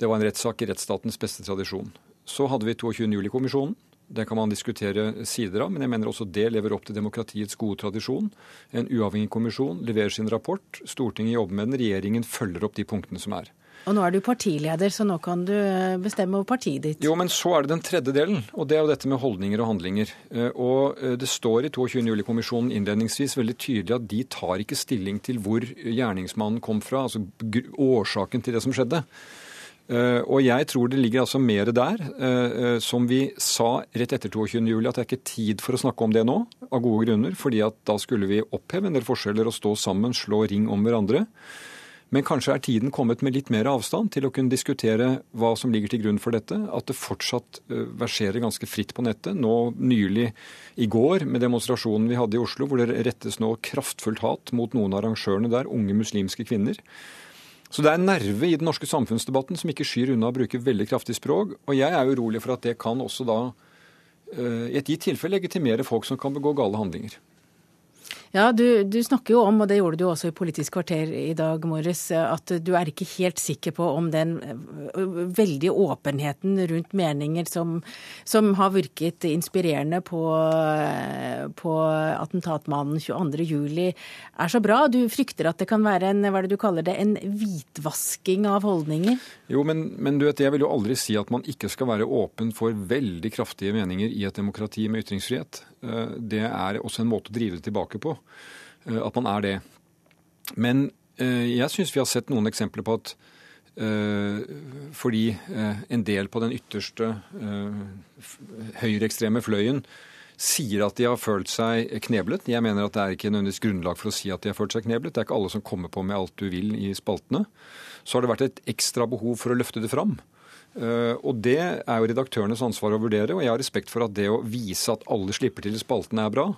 J: Det var en rettssak i rettsstatens beste tradisjon. Så hadde vi 22. juli-kommisjonen. Det kan man diskutere sider av, men jeg mener også det lever opp til demokratiets gode tradisjon. En uavhengig kommisjon leverer sin rapport, Stortinget jobber med den, regjeringen følger opp de punktene som er.
A: Og nå er du partileder, så nå kan du eh, bestemme over partiet ditt.
J: Jo, men så er det den tredje delen, og det er jo dette med holdninger og handlinger. Eh, og eh, det står i 22. juli-kommisjonen innledningsvis veldig tydelig at de tar ikke stilling til hvor gjerningsmannen kom fra, altså årsaken til det som skjedde. Og jeg tror det ligger altså mer der. Som vi sa rett etter 22.07, at det er ikke tid for å snakke om det nå, av gode grunner. fordi at da skulle vi oppheve en del forskjeller og stå sammen, slå ring om hverandre. Men kanskje er tiden kommet med litt mer avstand til å kunne diskutere hva som ligger til grunn for dette. At det fortsatt verserer ganske fritt på nettet. Nå nylig i går med demonstrasjonen vi hadde i Oslo, hvor det rettes nå kraftfullt hat mot noen av arrangørene der, unge muslimske kvinner. Så det er en nerve i den norske samfunnsdebatten som ikke skyr unna å bruke veldig kraftig språk. Og jeg er urolig for at det kan også da eh, i et gitt tilfelle legitimere folk som kan begå gale handlinger.
A: Ja, du, du, snakker jo om, og det gjorde du også i Politisk kvarter i dag morges, at du er ikke helt sikker på om den veldige åpenheten rundt meninger som, som har virket inspirerende på, på attentatmannen 22.07, er så bra. Du frykter at det kan være en, hva er det du kaller det, en hvitvasking av holdninger?
J: Jo, men, men du vet, jeg vil jo aldri si at man ikke skal være åpen for veldig kraftige meninger i et demokrati med ytringsfrihet. Eh, det er også en måte å drive det tilbake på. Eh, at man er det. Men eh, jeg syns vi har sett noen eksempler på at fordi en del på den ytterste høyreekstreme fløyen sier at de har følt seg kneblet. Jeg mener at det er ikke nødvendigvis grunnlag for å si at de har følt seg kneblet. Det er ikke alle som kommer på med alt du vil i spaltene. Så har det vært et ekstra behov for å løfte det fram. Eh, og Det er jo redaktørenes ansvar å vurdere, og jeg har respekt for at det å vise at alle slipper til i spaltene er bra.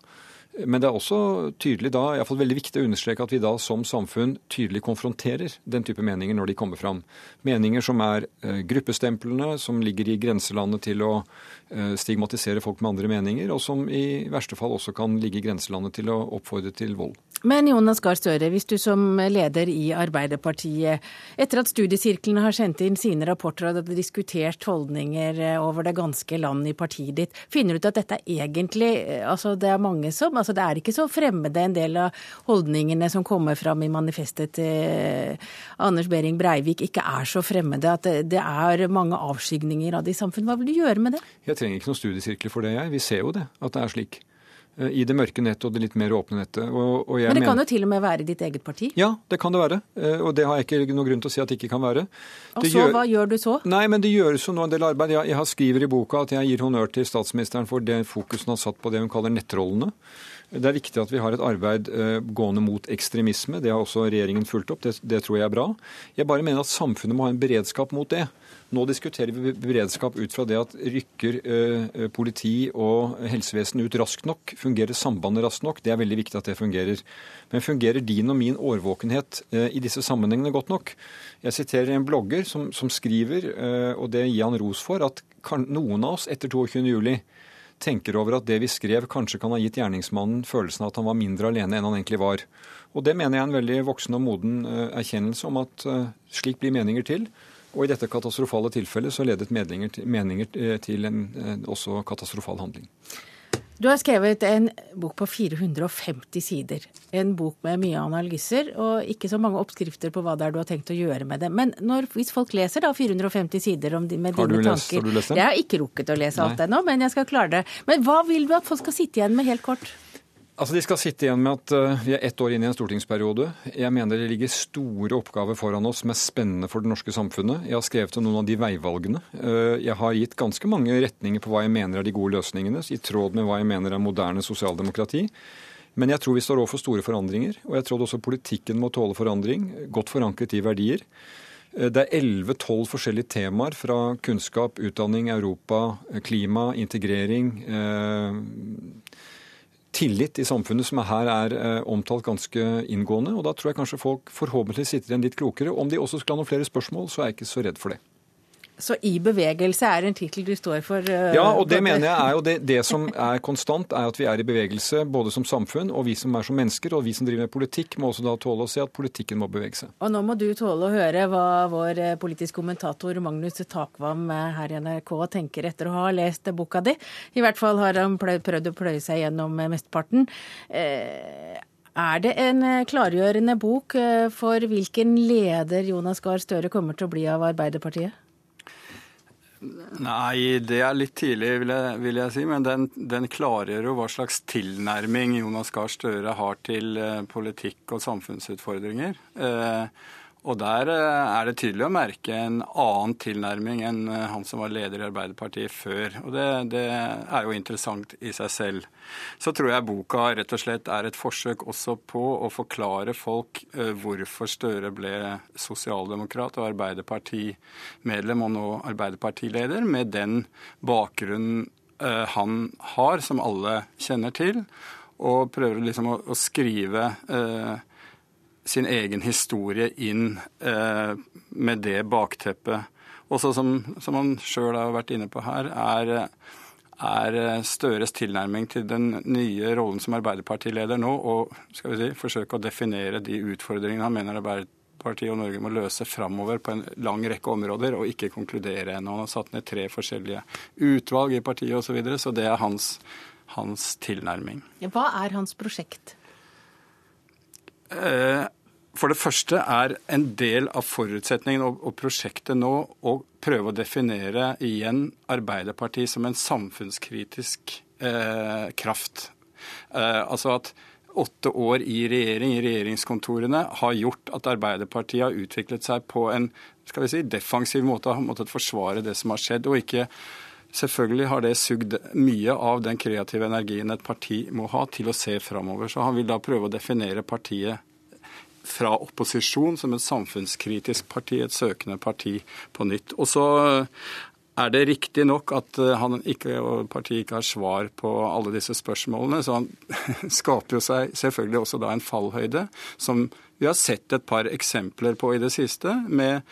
J: Men det er også tydelig da, i fall veldig viktig å understreke at vi da som samfunn tydelig konfronterer den type meninger når de kommer fram. Meninger som er eh, gruppestemplene, som ligger i grenselandet til å stigmatisere folk med andre meninger, og som i verste fall også kan ligge i grenselandet til å oppfordre til vold.
A: Men Jonas Gahr Støre, hvis du som leder i Arbeiderpartiet, etter at studiesirklene har sendt inn sine rapporter og hadde diskutert holdninger eh, over det ganske land i partiet ditt, finner du ut at dette er egentlig altså det er mange som altså Det er ikke så fremmede en del av holdningene som kommer fram i manifestet til Anders Behring Breivik, ikke er så fremmede. At det, det er mange avskygninger av det i samfunnet. Hva vil du gjøre med det?
J: Jeg trenger ikke noen studiesirkler for det, jeg. Vi ser jo det, at det er slik. Eh, i det mørke nettet og det litt mer åpne nettet. Og,
A: og Men det kan jo til og med være ditt eget parti?
J: Ja, det kan det være. Eh, og det har jeg ikke noen grunn til å si at det ikke kan være.
A: Og så, gjør... hva gjør du så?
J: Nei, men Det gjøres jo nå en del arbeid. Jeg, jeg skriver i boka at jeg gir honnør til statsministeren for det fokuset hun har satt på det hun kaller nettrollene. Det er viktig at vi har et arbeid uh, gående mot ekstremisme. Det har også regjeringen fulgt opp. Det, det, tror jeg er bra. Jeg bare mener at samfunnet må ha en beredskap mot det. Nå diskuterer vi beredskap ut fra det at rykker uh, politi og helsevesen ut raskt nok? Fungerer sambandet raskt nok? Det er veldig viktig at det fungerer. Men fungerer din og min årvåkenhet uh, i disse sammenhengene godt nok? Jeg siterer en blogger som, som skriver, og det gir han ros for, at noen av oss etter 22. juli tenker over at det vi skrev kanskje kan ha gitt gjerningsmannen følelsen av at han var mindre alene enn han egentlig var. Og det mener jeg er en veldig voksen og moden eh, erkjennelse om at eh, slik blir meninger til. Og i dette katastrofale tilfellet så ledet meninger, meninger eh, til en også katastrofal handling.
A: Du har skrevet en bok på 450 sider. En bok med mye analyser og ikke så mange oppskrifter på hva det er du har tenkt å gjøre med det. Men når, hvis folk leser da 450 sider om, med har dine lest, tanker
J: Har du lest den?
A: Jeg har ikke rukket å lese alt ennå, men jeg skal klare det. Men hva vil du at folk skal sitte igjen med helt kort?
J: Altså, De skal sitte igjen med at uh, vi er ett år inn i en stortingsperiode. Jeg mener det ligger store oppgaver foran oss som er spennende for det norske samfunnet. Jeg har skrevet om noen av de veivalgene. Uh, jeg har gitt ganske mange retninger på hva jeg mener er de gode løsningene, i tråd med hva jeg mener er moderne sosialdemokrati. Men jeg tror vi står overfor store forandringer, og jeg tror også politikken må tåle forandring, godt forankret i verdier. Uh, det er 11-12 forskjellige temaer fra kunnskap, utdanning, Europa, klima, integrering tillit i samfunnet som her er eh, omtalt ganske inngående. og Da tror jeg kanskje folk forhåpentlig sitter igjen litt klokere. Om de også skulle ha noen flere spørsmål, så er jeg ikke så redd for det.
A: Så i bevegelse er en tittel du står for? Uh,
J: ja, og det mener jeg er jo det, det, som er konstant, er at vi er i bevegelse både som samfunn og vi som er som mennesker. Og vi som driver med politikk må også da tåle å se at politikken må bevege seg.
A: Og nå må du tåle å høre hva vår politiske politisk kommentator Magnus Takvam eh, her i NRK tenker etter å ha lest boka di. I hvert fall har han prøvd å pløye seg gjennom mesteparten. Er det en klargjørende bok for hvilken leder Jonas Gahr Støre kommer til å bli av Arbeiderpartiet?
K: Nei, det er litt tidlig, vil jeg, vil jeg si. Men den, den, klargjør jo hva slags tilnærming Jonas Gahr Støre har til eh, politikk og samfunnsutfordringer. Eh, og der eh, er det tydelig å merke en annen tilnærming enn eh, han som var leder i Arbeiderpartiet før. Og det, det, er jo interessant i seg selv. Så tror jeg boka rett og slett er et forsøk også på å forklare folk eh, hvorfor Støre ble sosialdemokrat og Arbeiderpartimedlem og nå Arbeiderpartileder, med den bakgrunnen han har, som alle kjenner til. Og prøver liksom å, å skrive eh, sin egen historie inn eh, med det bakteppet. Også som, som han sjøl har vært inne på her, er, er, Støres tilnærming til den nye rollen som Arbeiderpartileder nå, og skal vi si, forsøke å definere de utfordringene han mener Arbeiderpartiet og Norge må løse framover på en lang rekke områder, og ikke konkludere ennå. Han har satt ned tre forskjellige utvalg i partiet osv., så, videre, så det er hans, hans tilnærming.
A: Hva er hans prosjekt?
K: Eh, for det første er en del av forutsetningen og prosjektet nå å prøve å definere igjen Arbeiderpartiet som en samfunnskritisk eh, kraft. Eh, altså at åtte år i regjering, i regjeringskontorene, har gjort at Arbeiderpartiet har utviklet seg på en skal vi si, defensiv måte, har måttet forsvare det som har skjedd. og ikke Selvfølgelig har det sugd mye av den kreative energien et parti må ha til å se framover. Så han vil da prøve å definere partiet fra opposisjon som et samfunnskritisk parti, et søkende parti på nytt. Og så er det riktig nok at eh, han ikke, og partiet ikke har svar på alle disse spørsmålene? Så han [LAUGHS] skaper jo seg selvfølgelig også da en fallhøyde, som vi har sett et par eksempler på i det siste. med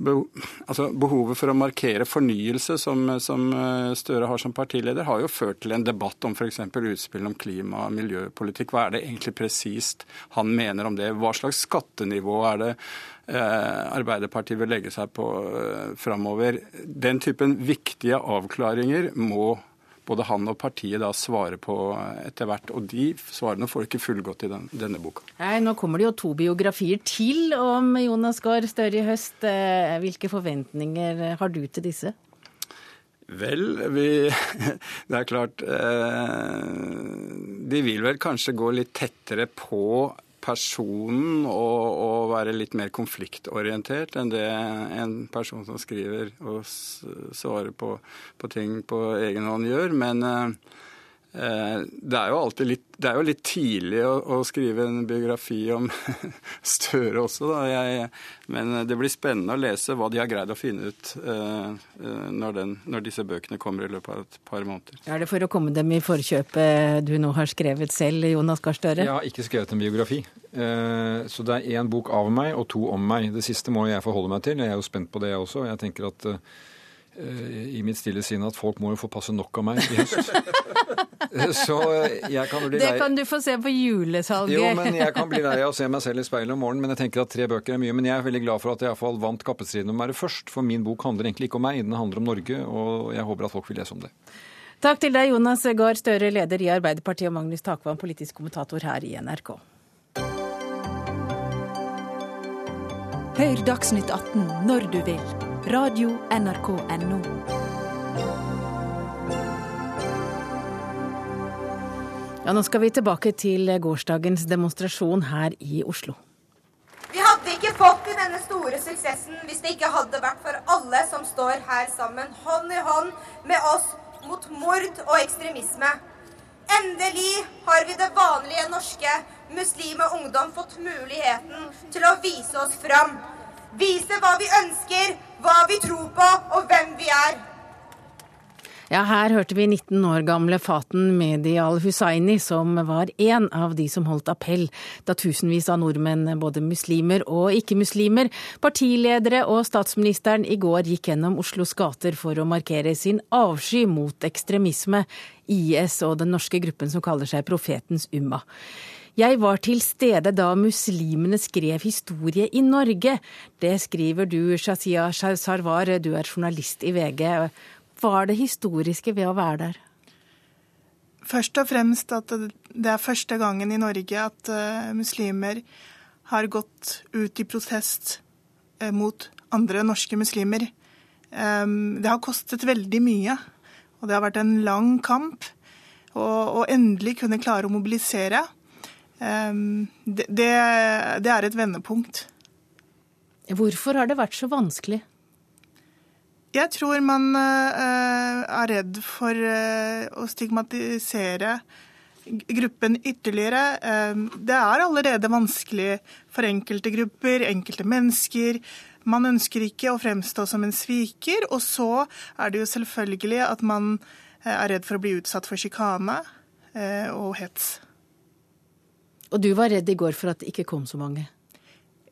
K: altså Behovet for å markere fornyelse, som, som, eh, Støre har som partileder, har jo ført til en debatt om f.eks. utspill om klima- og miljøpolitikk. Hva er det egentlig presist han mener om det? Hva slags skattenivå er det eh, Arbeiderpartiet vil legge seg på eh, framover? Den typen viktige avklaringer må både han og partiet da svarer på etter hvert. Og de svarene får ikke fullgodt i den, denne boka.
A: Nei, Nå kommer det jo to biografier til om Jonas Gahr Støre i høst. Eh, hvilke forventninger har du til disse?
K: Vel, vi [LAUGHS] Det er klart eh, De vil vel kanskje gå litt tettere på personen og, og, være litt mer konfliktorientert enn det en person som skriver og svarer på, på ting på egen hånd gjør. Men eh, det er jo alltid litt, det er jo litt tidlig å, å skrive en biografi om [LAUGHS] Støre også, da. Jeg, men det blir spennende å lese hva de har greid å finne ut uh, når, den, når, disse bøkene kommer i løpet av et par måneder.
A: Er det for å komme dem i forkjøpet du nå har skrevet selv, Jonas Gahr Støre?
J: Jeg har ikke skrevet en biografi. Uh, så det er én bok av meg og to om meg. Det siste må jeg forholde meg til. Jeg er jo spent på det, jeg også. Jeg tenker at uh, i mitt stille sinn at folk må jo få passe nok av meg i høst. [LAUGHS] Så jeg kan bli
A: lei Det kan du få se på julesalget.
J: Jo, men jeg kan bli lei av å se meg selv i speilet om morgenen. Men jeg tenker at tre bøker er mye. Men jeg er veldig glad for at jeg iallfall vant kappestriden om å være først. For min bok handler egentlig ikke om meg, den handler om Norge. Og jeg håper at folk vil lese om det.
A: Takk til deg, Jonas Gahr Støre, leder i Arbeiderpartiet, og Magnus Takvam, politisk kommentator her i NRK.
D: Hør Dagsnytt 18 når du vil Radio NRK Radio.nrk.no.
A: Ja, nå skal vi tilbake til gårsdagens demonstrasjon her i Oslo.
L: Vi hadde ikke fått til denne store suksessen hvis det ikke hadde vært for alle som står her sammen, hånd i hånd med oss mot mord og ekstremisme. Endelig har vi det vanlige norske muslime ungdom fått muligheten til å vise oss fram. Vise hva vi ønsker, hva vi tror på og hvem vi er.
A: Ja, her hørte vi 19 år gamle Faten Medial Hussaini, som var en av de som holdt appell da tusenvis av nordmenn, både muslimer og ikke-muslimer, partiledere og statsministeren i går gikk gjennom Oslos gater for å markere sin avsky mot ekstremisme, IS og den norske gruppen som kaller seg Profetens Umma. Jeg var til stede da muslimene skrev historie i Norge. Det skriver du, Shazia Sarwar, du er journalist i VG. Hva er det historiske ved å være der?
M: Først og fremst at det er første gangen i Norge at uh, muslimer har gått ut i protest uh, mot andre norske muslimer. Um, det har kostet veldig mye, og det har vært en lang kamp. Og, og endelig kunne klare å mobilisere Ehm, det, det, det er et vendepunkt.
A: Hvorfor har det vært så vanskelig?
M: Jeg tror man uh, er redd for uh, å stigmatisere gruppen ytterligere. Uh, det er allerede vanskelig for enkelte grupper, enkelte mennesker. Man ønsker ikke å fremstå som en sviker. Og så er det jo selvfølgelig at man er redd for å bli utsatt for sjikane og hets.
A: Og du var redd i går for at det ikke kom så mange?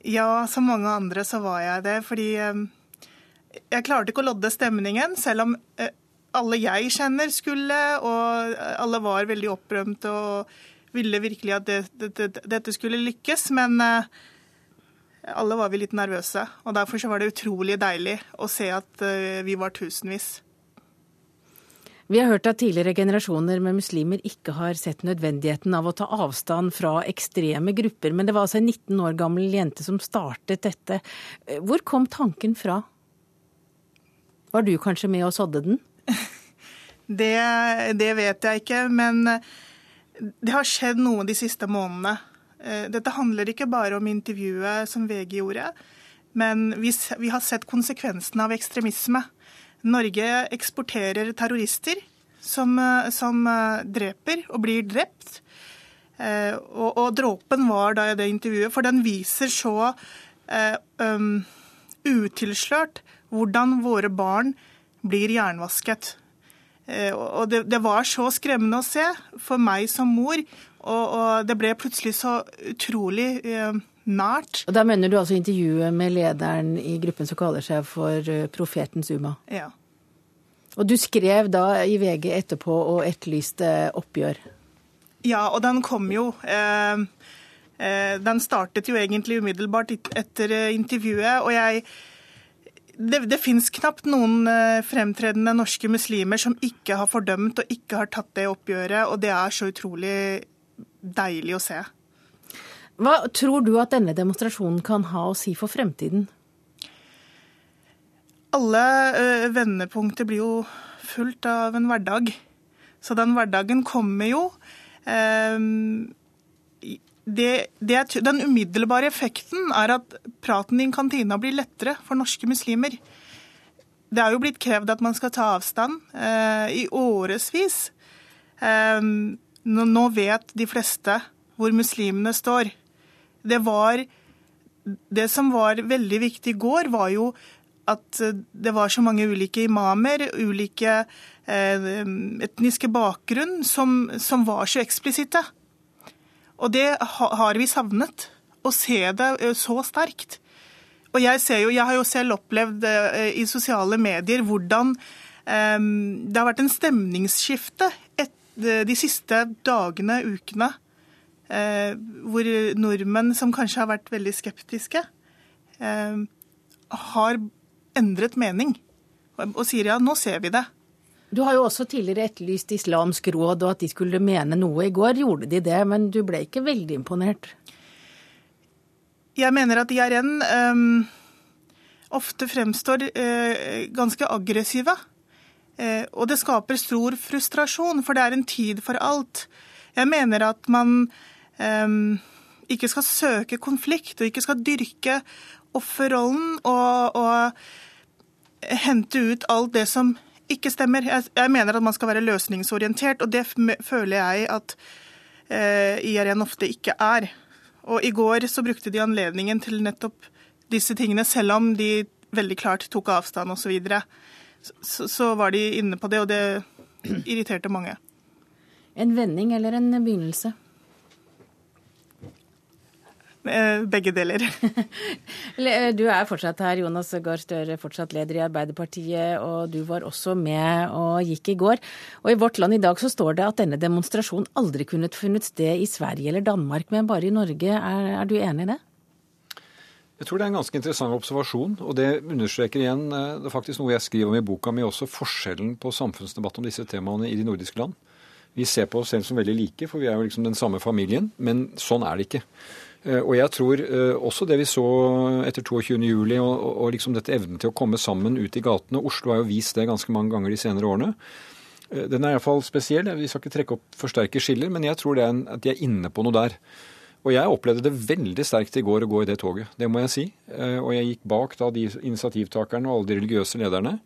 M: Ja, som mange andre så var jeg det. Fordi eh, jeg klarte ikke å lodde stemningen, selv om eh, alle jeg kjenner skulle, og alle var veldig opprømte og ville virkelig at det, det, det, dette skulle lykkes. Men eh, alle var vi litt nervøse. Og derfor så var det utrolig deilig å se at vi var tusenvis.
A: Vi har hørt at tidligere generasjoner med muslimer ikke har sett nødvendigheten av å ta avstand fra ekstreme grupper, men det var altså en 19 år gammel jente som startet dette. Hvor kom tanken fra? Var du kanskje med og sådde den? [LAUGHS]
M: Det, det vet jeg ikke, men det har skjedd noe de siste månedene. Eh, dette handler ikke bare om intervjuet som VG gjorde, men vi, vi har sett konsekvensene av ekstremisme. Norge eksporterer terrorister som, eh, som eh, dreper og blir drept. Eh, og, og, dråpen var da i det intervjuet, for den viser så um, utilslørt hvordan våre barn blir jernvasket. Og det, det, var så skremmende å se for meg som mor, og, og det ble plutselig så utrolig eh, nært.
A: Og Da mener du altså intervjuet med lederen i gruppen som kaller seg for eh, Profetens Uma?
M: Ja.
A: Og du skrev da i VG etterpå og etterlyste oppgjør?
M: Ja, og den kom jo. Eh, eh, den startet jo egentlig umiddelbart etter intervjuet. og jeg det, det fins knapt noen eh, fremtredende norske muslimer som ikke har fordømt og ikke har tatt det oppgjøret, og det er så utrolig deilig å se.
A: Hva tror du at denne demonstrasjonen kan ha å si for fremtiden?
M: Alle uh, vendepunkter blir jo fulgt av en hverdag. Så den hverdagen kommer jo. Um, det, det, den umiddelbare effekten er at praten i kantina blir lettere for norske muslimer. Det er jo blitt krevd at man skal ta avstand eh, i årevis. Eh, nå, nå, vet de fleste hvor muslimene står. Det, var, det som var veldig viktig i går, var jo at det var så mange ulike imamer, ulike eh, etniske bakgrunn, som, som var så eksplisitte. Og det har vi savnet. Å se det eh, så sterkt. Og jeg, jo, jeg har jo selv opplevd eh, i sosiale medier hvordan det har vært en stemningsskifte de siste dagene, ukene. Uh, hvor nordmenn som kanskje har vært veldig skeptiske, uh, har endret mening. Og, sier ja, nå ser vi det.
A: Du har jo også tidligere etterlyst Islamsk råd og at de skulle mene noe. I går gjorde de det, men du ble ikke veldig imponert?
M: Jeg mener at IRN um, ofte fremstår uh, ganske aggressive. Uh, og det skaper stor frustrasjon, for det er en tid for alt. Jeg mener at man ikke skal søke konflikt, og ikke skal dyrke offerrollen og, og hente ut alt det som ikke stemmer. Jeg, jeg, mener at man skal være løsningsorientert, og det føler jeg at eh, IRN ofte ikke er. Og I går så brukte de anledningen til nettopp disse tingene, selv om de veldig klart tok avstand osv. Så, så, så var de inne på det, og det irriterte mange.
A: En vending eller en begynnelse?
M: Eh, begge deler. [LAUGHS]
A: Eh, du er fortsatt her, Jonas Gahr Støre, fortsatt leder i Arbeiderpartiet, og du var også med og gikk i går. Og i Vårt Land i dag så står det at denne demonstrasjonen aldri kunne funnet sted i Sverige eller Danmark, men bare i Norge. Er, er du enig i det?
J: Jeg tror det er en ganske interessant observasjon, og det understreker igjen eh, det er faktisk noe jeg skriver om i boka mi også, forskjellen på samfunnsdebatt om disse temaene i de nordiske land. Vi ser på oss selv som veldig like, for vi er jo liksom den samme familien, men sånn er det ikke. Eh, og jeg tror eh, også det vi så etter 22.07. Og, og liksom dette evnen til å komme sammen ut i gatene. Oslo har jo vist det ganske mange ganger de senere årene. Eh, den er iallfall spesiell. Vi skal ikke trekke opp for sterke skiller, men jeg tror en, at de er inne på noe der. Og jeg opplevde det veldig sterkt i går å gå i det toget, det må jeg si. Og jeg gikk bak da de initiativtakerne og alle de religiøse lederne.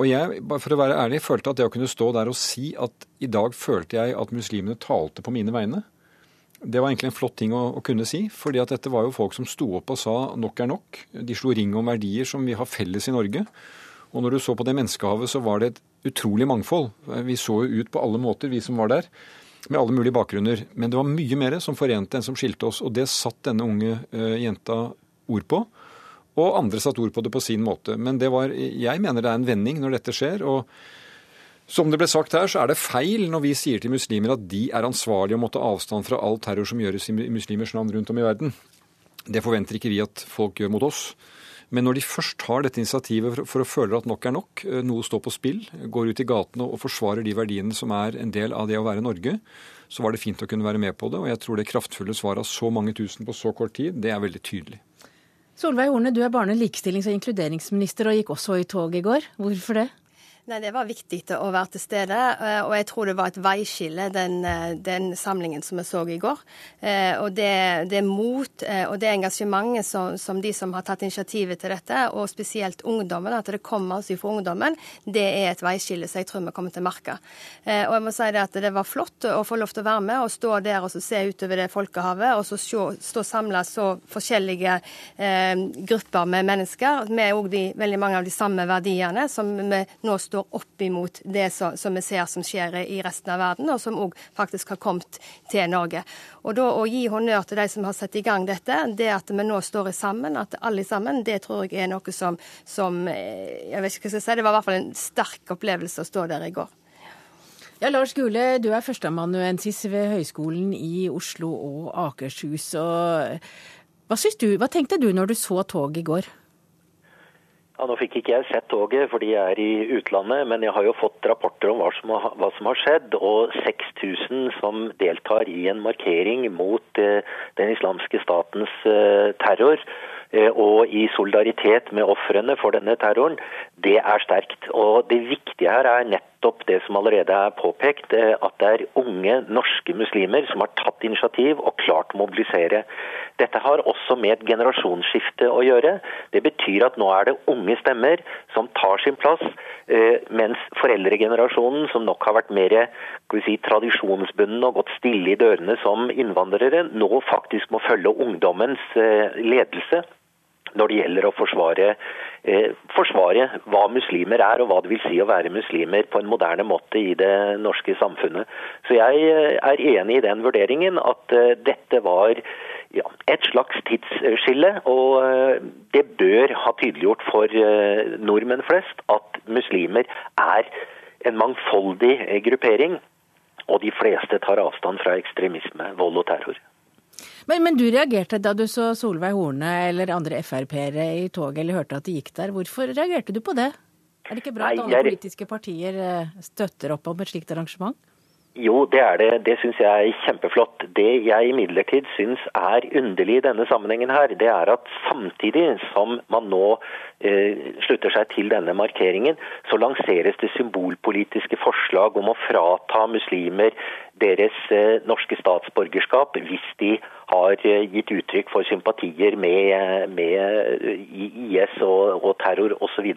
J: Og jeg, bare for å være ærlig, følte at det å kunne stå der og si at i dag følte jeg at muslimene talte på mine vegne, det var egentlig en flott ting å, å, kunne si. fordi at dette var jo folk som sto opp og sa nok er nok. De slo ring om verdier som vi har felles i Norge. Og når du så på det menneskehavet, så var det et utrolig mangfold. Vi så jo ut på alle måter, vi som var der. Med alle mulige bakgrunner. Men det var mye mer som forente enn som skilte oss. Og det satt denne unge uh, jenta ord på. Og andre satt ord på det på sin måte. Men det var, jeg mener det er en vending når dette skjer. og som det ble sagt her, så er det feil når vi sier til muslimer at de er ansvarlige og må ta avstand fra all terror som gjøres i muslimers navn rundt om i verden. Det forventer ikke vi at folk gjør mot oss. Men når de først tar dette initiativet for å føle at nok er nok, eh, noe står på spill, går ut i gatene og forsvarer de verdiene som er en del av det å være Norge, så var det fint å kunne være med på det. Og jeg tror det kraftfulle svaret av så mange tusen på så kort tid, det er veldig tydelig.
A: Solveig Horne, du er barne-, likestillings- og inkluderingsminister og gikk også i tog i går. Hvorfor det?
N: Nei, Det var viktig å være til stede, eh, og jeg tror det var et veiskille, den, eh, den samlingen som vi så i går. Eh, og det, det mot og det engasjementet som, som, de som har tatt initiativet til dette, og spesielt ungdommen, at det kommer altså fra ungdommen, det er et veiskille som jeg tror vi kommer til å merke. Og jeg må si det at det var flott å få lov til å være med og stå der og se utover det folkehavet, og så stå samla så forskjellige eh, grupper med mennesker, med òg veldig mange av de samme verdiene som vi nå står står opp imot det som, som vi ser som skjer i resten av verden, og som òg faktisk har kommet til Norge. Og da Å gi honnør til de som har satt i gang dette, det at vi nå står sammen, at alle sammen, det tror jeg er noe som, som eh, jeg vet ikke hva jeg skal si, Det var i hvert fall en sterk opplevelse å stå der i går.
A: Ja, Lars Gule, du er førsteamanuensis ved Høgskolen i Oslo og Akershus. Og hva, du, hva tenkte du når du så toget i går?
O: Ja, Nå fikk ikke jeg sett toget fordi jeg er i utlandet, men jeg har jo fått rapporter om hva som har, hva som har skjedd. Og 6000 som deltar i en markering mot eh, den islamske statens eh, terror. Eh, og i solidaritet med ofrene for denne terroren, det er sterkt. Og det viktige her er nettopp det som allerede er påpekt, eh, at det er unge norske muslimer som har tatt initiativ og klart å mobilisere. Dette har også med et generasjonsskifte å gjøre. Det betyr at nå er det unge stemmer som tar sin plass, eh, mens foreldregenerasjonen, som nok har vært mer si, tradisjonsbunden og gått stille i dørene som innvandrere, nå faktisk må følge ungdommens eh, ledelse når det gjelder å forsvare, eh, forsvare, hva muslimer er og hva det vil si å være muslimer på en moderne måte i det norske samfunnet. Så jeg er enig i den vurderingen at dette var ja, et slags tidsskille. Og eh, det bør ha tydeliggjort for eh, nordmenn flest at muslimer er en mangfoldig eh, gruppering. Og de fleste tar avstand fra ekstremisme, vold og terror.
A: Men, men du reagerte da du så Solveig Horne eller andre Frp-ere i toget eller hørte at de gikk der. Hvorfor reagerte du på det? Er det ikke bra at alle politiske partier støtter opp om et slikt arrangement?
O: Jo, det er det. Det syns jeg er kjempeflott. Det jeg imidlertid syns er underlig i denne sammenhengen her, det er at samtidig som man nå eh, slutter seg til denne markeringen, så lanseres det symbolpolitiske forslag om å frata muslimer deres eh, norske statsborgerskap hvis de har eh, gitt uttrykk for sympatier med, med eh, IS og, og terror osv.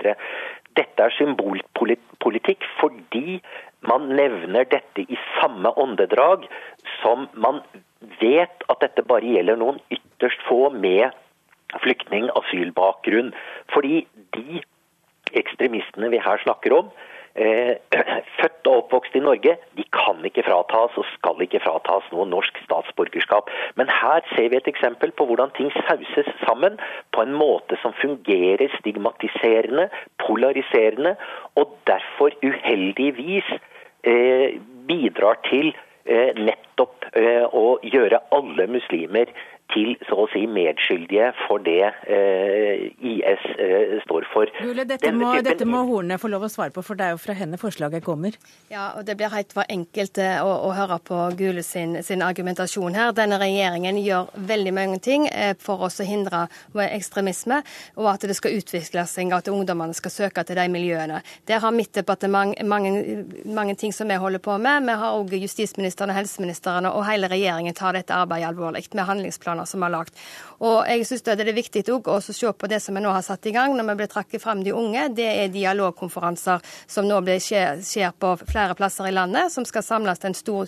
O: Dette er symbolpolitikk fordi man nevner dette i samme åndedrag som man vet at dette bare gjelder noen ytterst få med flyktning-asylbakgrunn. Fordi de ekstremistene vi her snakker om, eh, [CLEARS THROAT] født og oppvokst i Norge, de kan ikke fratas og skal ikke fratas noe norsk statsborgerskap. Men her ser vi et eksempel på hvordan ting sauses sammen på en måte som fungerer stigmatiserende, polariserende, og derfor uheldigvis eh, bidrar til eh, nettopp eh, å gjøre alle muslimer til så å si medskyldige for det eh, IS eh, står for.
A: Jule, dette, må, dette må Horne få lov å svare på, for det er jo fra henne forslaget kommer.
N: Ja, og Det blir helt for enkelt eh, å, å høre på Gule sin, sin, argumentasjon her. Denne regjeringen gjør veldig mange ting eh, for å hindre ekstremisme, og at det skal utvikle seg, at ungdommene skal søke til de miljøene. Der har mitt departement mange, mange ting som vi holder på med. Vi har òg justisministeren og helseministeren og hele regjeringen tar dette arbeidet alvorlig med handlingsplaner planer som er lagt. Og jeg synes Det er viktig å se på det som vi nå har satt i gang når vi blir trakket frem de unge. Det er dialogkonferanser som nå skjer, skjer, på flere plasser i landet, som skal samles til en stor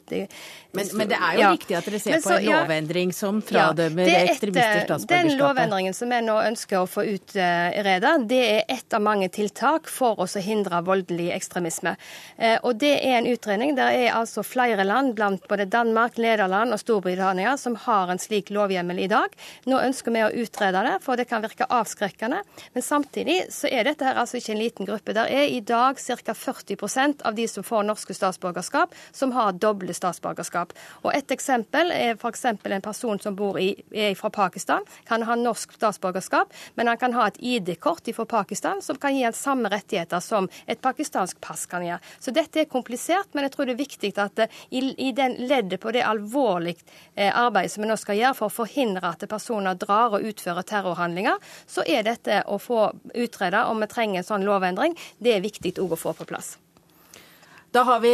A: men, men, det er jo ja. riktig at dere ser så, på en lovendring som fradømmer ja, ekstremister statsborgerskapet?
N: Den lovendringen som vi nå ønsker å få utreda, det er ett av mange tiltak for oss å hindre voldelig ekstremisme. Eh, og det er en utredning. Det er altså flere land, blant både Danmark, Nederland og Storbritannia, som har en slik lovhjemmel i dag. Nå ønsker vi å utrede det, for det kan virke avskrekkende. Men samtidig så er dette her altså ikke en liten gruppe. Det er i dag ca. 40% av de som får norske statsborgerskap, som har doble statsborgerskap. Og Et eksempel er f.eks. en person som bor i, er fra Pakistan, kan ha norsk statsborgerskap, men han kan ha et ID-kort fra Pakistan som kan gi han samme rettigheter som et pakistansk pass kan gjøre. Så dette er komplisert, men jeg tror det er viktig at eh, i, i den leddet på det alvorlige eh, arbeidet som vi nå skal gjøre for å forhindre at personer drar og utfører terrorhandlinger, så er dette å få utreda om vi trenger en sånn lovendring, det er viktig òg å få på plass.
A: Da har, vi,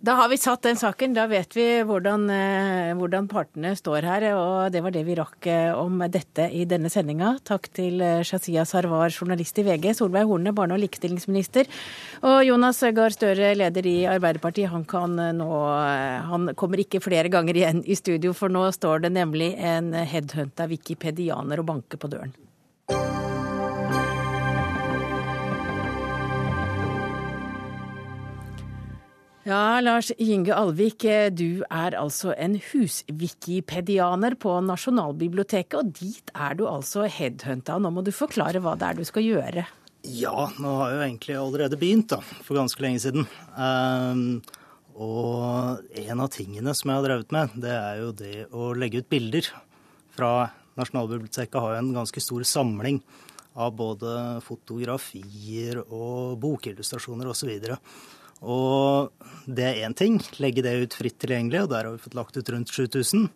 A: da har, vi, satt den saken. Da vet vi hvordan, eh, hvordan, partene står her. Og det var det vi rakk eh, om dette i denne sendinga. Takk til eh, Shazia Sarwar, journalist i VG, Solveig Horne, barne- og likestillingsminister, og Jonas Gahr Støre, leder i Arbeiderpartiet. Han, kan nå, han kommer ikke flere ganger igjen i studio, for nå står det nemlig en headhunta wikipedianer og banker på døren. Ja, Lars Inge Alvik, du er altså en huswikipedianer på Nasjonalbiblioteket, og dit er du altså headhunta. Nå må du forklare hva det er du skal gjøre.
P: Ja, nå har jeg jo egentlig allerede begynt, da, for ganske lenge siden. Um, og en av tingene som jeg har drevet med, det er jo det å legge ut bilder. Fra Nasjonalbiblioteket har jo en ganske stor samling av både fotografier og bokillustrasjoner osv. Og, så og det er én ting, legge det ut fritt tilgjengelig, og der har vi fått lagt ut rundt 7000.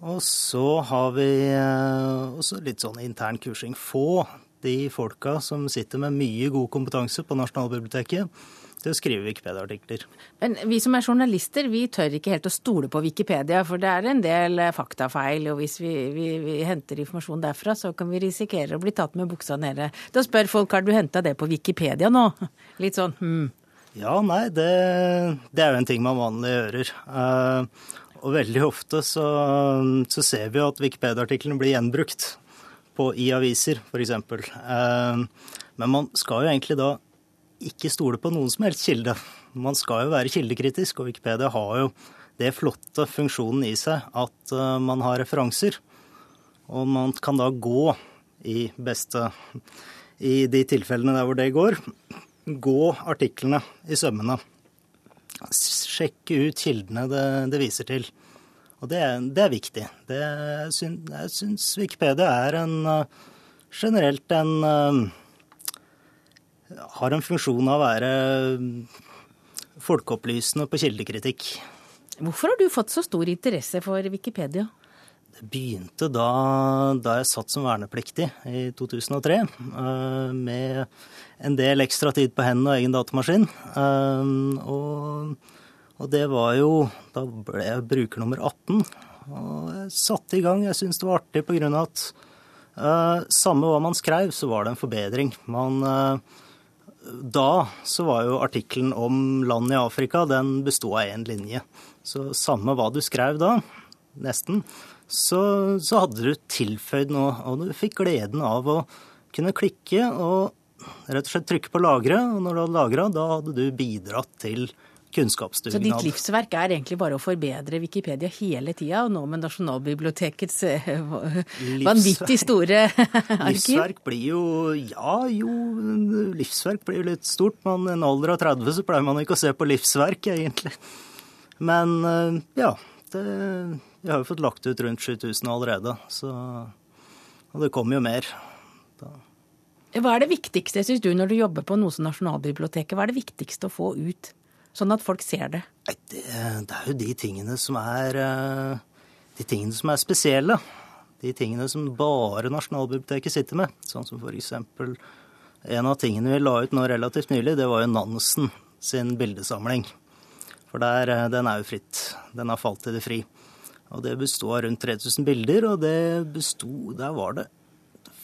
P: Og så har vi eh, også litt sånn intern kursing. Få de folka som sitter med mye god kompetanse på Nasjonalbiblioteket til å skrive Wikipedia-artikler.
A: Men vi som er journalister, vi tør ikke helt å stole på Wikipedia, for det er en del eh, faktafeil, og hvis vi, vi, vi henter informasjon derfra, så kan vi risikere å bli tatt med buksa nede. Da spør folk har du henta det på Wikipedia nå? Litt sånn hm.
P: Ja, nei, det, det, er jo en ting man vanlig gjør. Uh, og veldig ofte så, så ser vi jo at Wikipedia-artiklene blir gjenbrukt på, i aviser, f.eks. Uh, men man skal jo egentlig da ikke stole på noen som helst kilde. Man skal jo være kildekritisk, og Wikipedia har jo det flotte funksjonen i seg at uh, man har referanser. Og man kan da gå i beste I de tilfellene der hvor det går, gå artiklene i sømmene. Sjekke ut kildene det, det viser til. Og det, det er viktig. Det, jeg syns Wikipedia er en generelt en har en funksjon av å være folkeopplysende på kildekritikk.
A: Hvorfor har du fått så stor interesse for Wikipedia?
P: Begynte da, da jeg satt som vernepliktig i 2003, eh, med en del ekstra tid på hendene og egen datamaskin. Eh, og, og, det var jo Da ble jeg bruker nummer 18. Og jeg satte i gang. Jeg syntes det var artig på grunn av at uh, samme hva man skrev, så var det en forbedring. Man da så var jo artikkelen om land i Afrika, den bestod av én linje. Så samme hva du skrev da, nesten, så, så, hadde du tilføyd noe. Og du fikk gleden av å kunne klikke og rett og slett trykke på lagre. Og når du hadde lagra, da hadde du bidratt til kunnskapsdugnad.
A: Så ditt livsverk er egentlig bare å forbedre Wikipedia hele tida, og nå med Nasjonalbibliotekets eh, vanvittig store [LAUGHS] arkiv?
P: Livsverk blir jo Ja, jo, livsverk blir jo litt stort. Men i en alder av 30 så pleier man ikke å se på livsverk, egentlig. Men eh, ja. Det vi har jo fått lagt ut rundt 7000 allerede, så, og det kommer jo mer. Da.
A: Hva er det viktigste, syns du, når du jobber på noe som Nasjonalbiblioteket? Hva er det viktigste å få ut, sånn at folk ser det?
P: Det, det er jo de tingene som er eh, de tingene som er spesielle. De tingene som bare Nasjonalbiblioteket sitter med. Sånn som for eksempel en av tingene vi la ut nå relativt nylig, det var jo Nansen sin bildesamling. For der, eh, den er jo fritt. Den har falt til det fri. Og det besto av rundt 3000 bilder, og det besto Der var det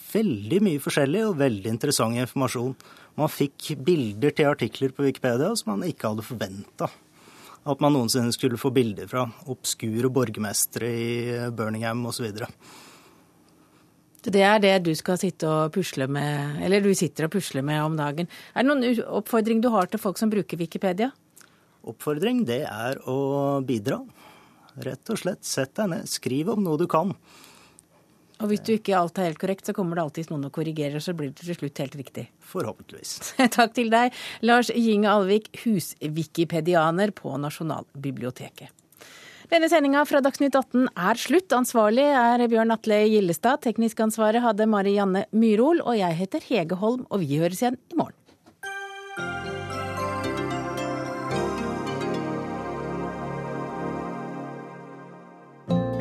P: veldig mye forskjellig og veldig interessant informasjon. Man fikk bilder til artikler på Wikipedia som man ikke hadde forventa at man noensinne skulle få bilder fra. Obskure borgermestere i Birmingham osv.
A: Det er det du skal sitte og pusle med, eller du sitter og pusler med om dagen. Er det noen oppfordring du har til folk som bruker Wikipedia?
P: Oppfordring, det er å bidra. Rett og slett, sett deg ned, skriv om noe du kan.
A: Og hvis du ikke alt er helt korrekt, så kommer det alltid noen og korrigerer, så blir det til slutt helt riktig.
P: Forhåpentligvis. [LAUGHS]
A: Takk til deg, Lars Ginge Alvik, huswikipedianer på Nasjonalbiblioteket. Denne sendinga fra Dagsnytt 18 er slutt. Ansvarlig er Bjørn Atle Gillestad. Teknisk ansvaret hadde Mari Janne Myrhol. Og jeg heter Hege Holm, og vi høres igjen i morgen.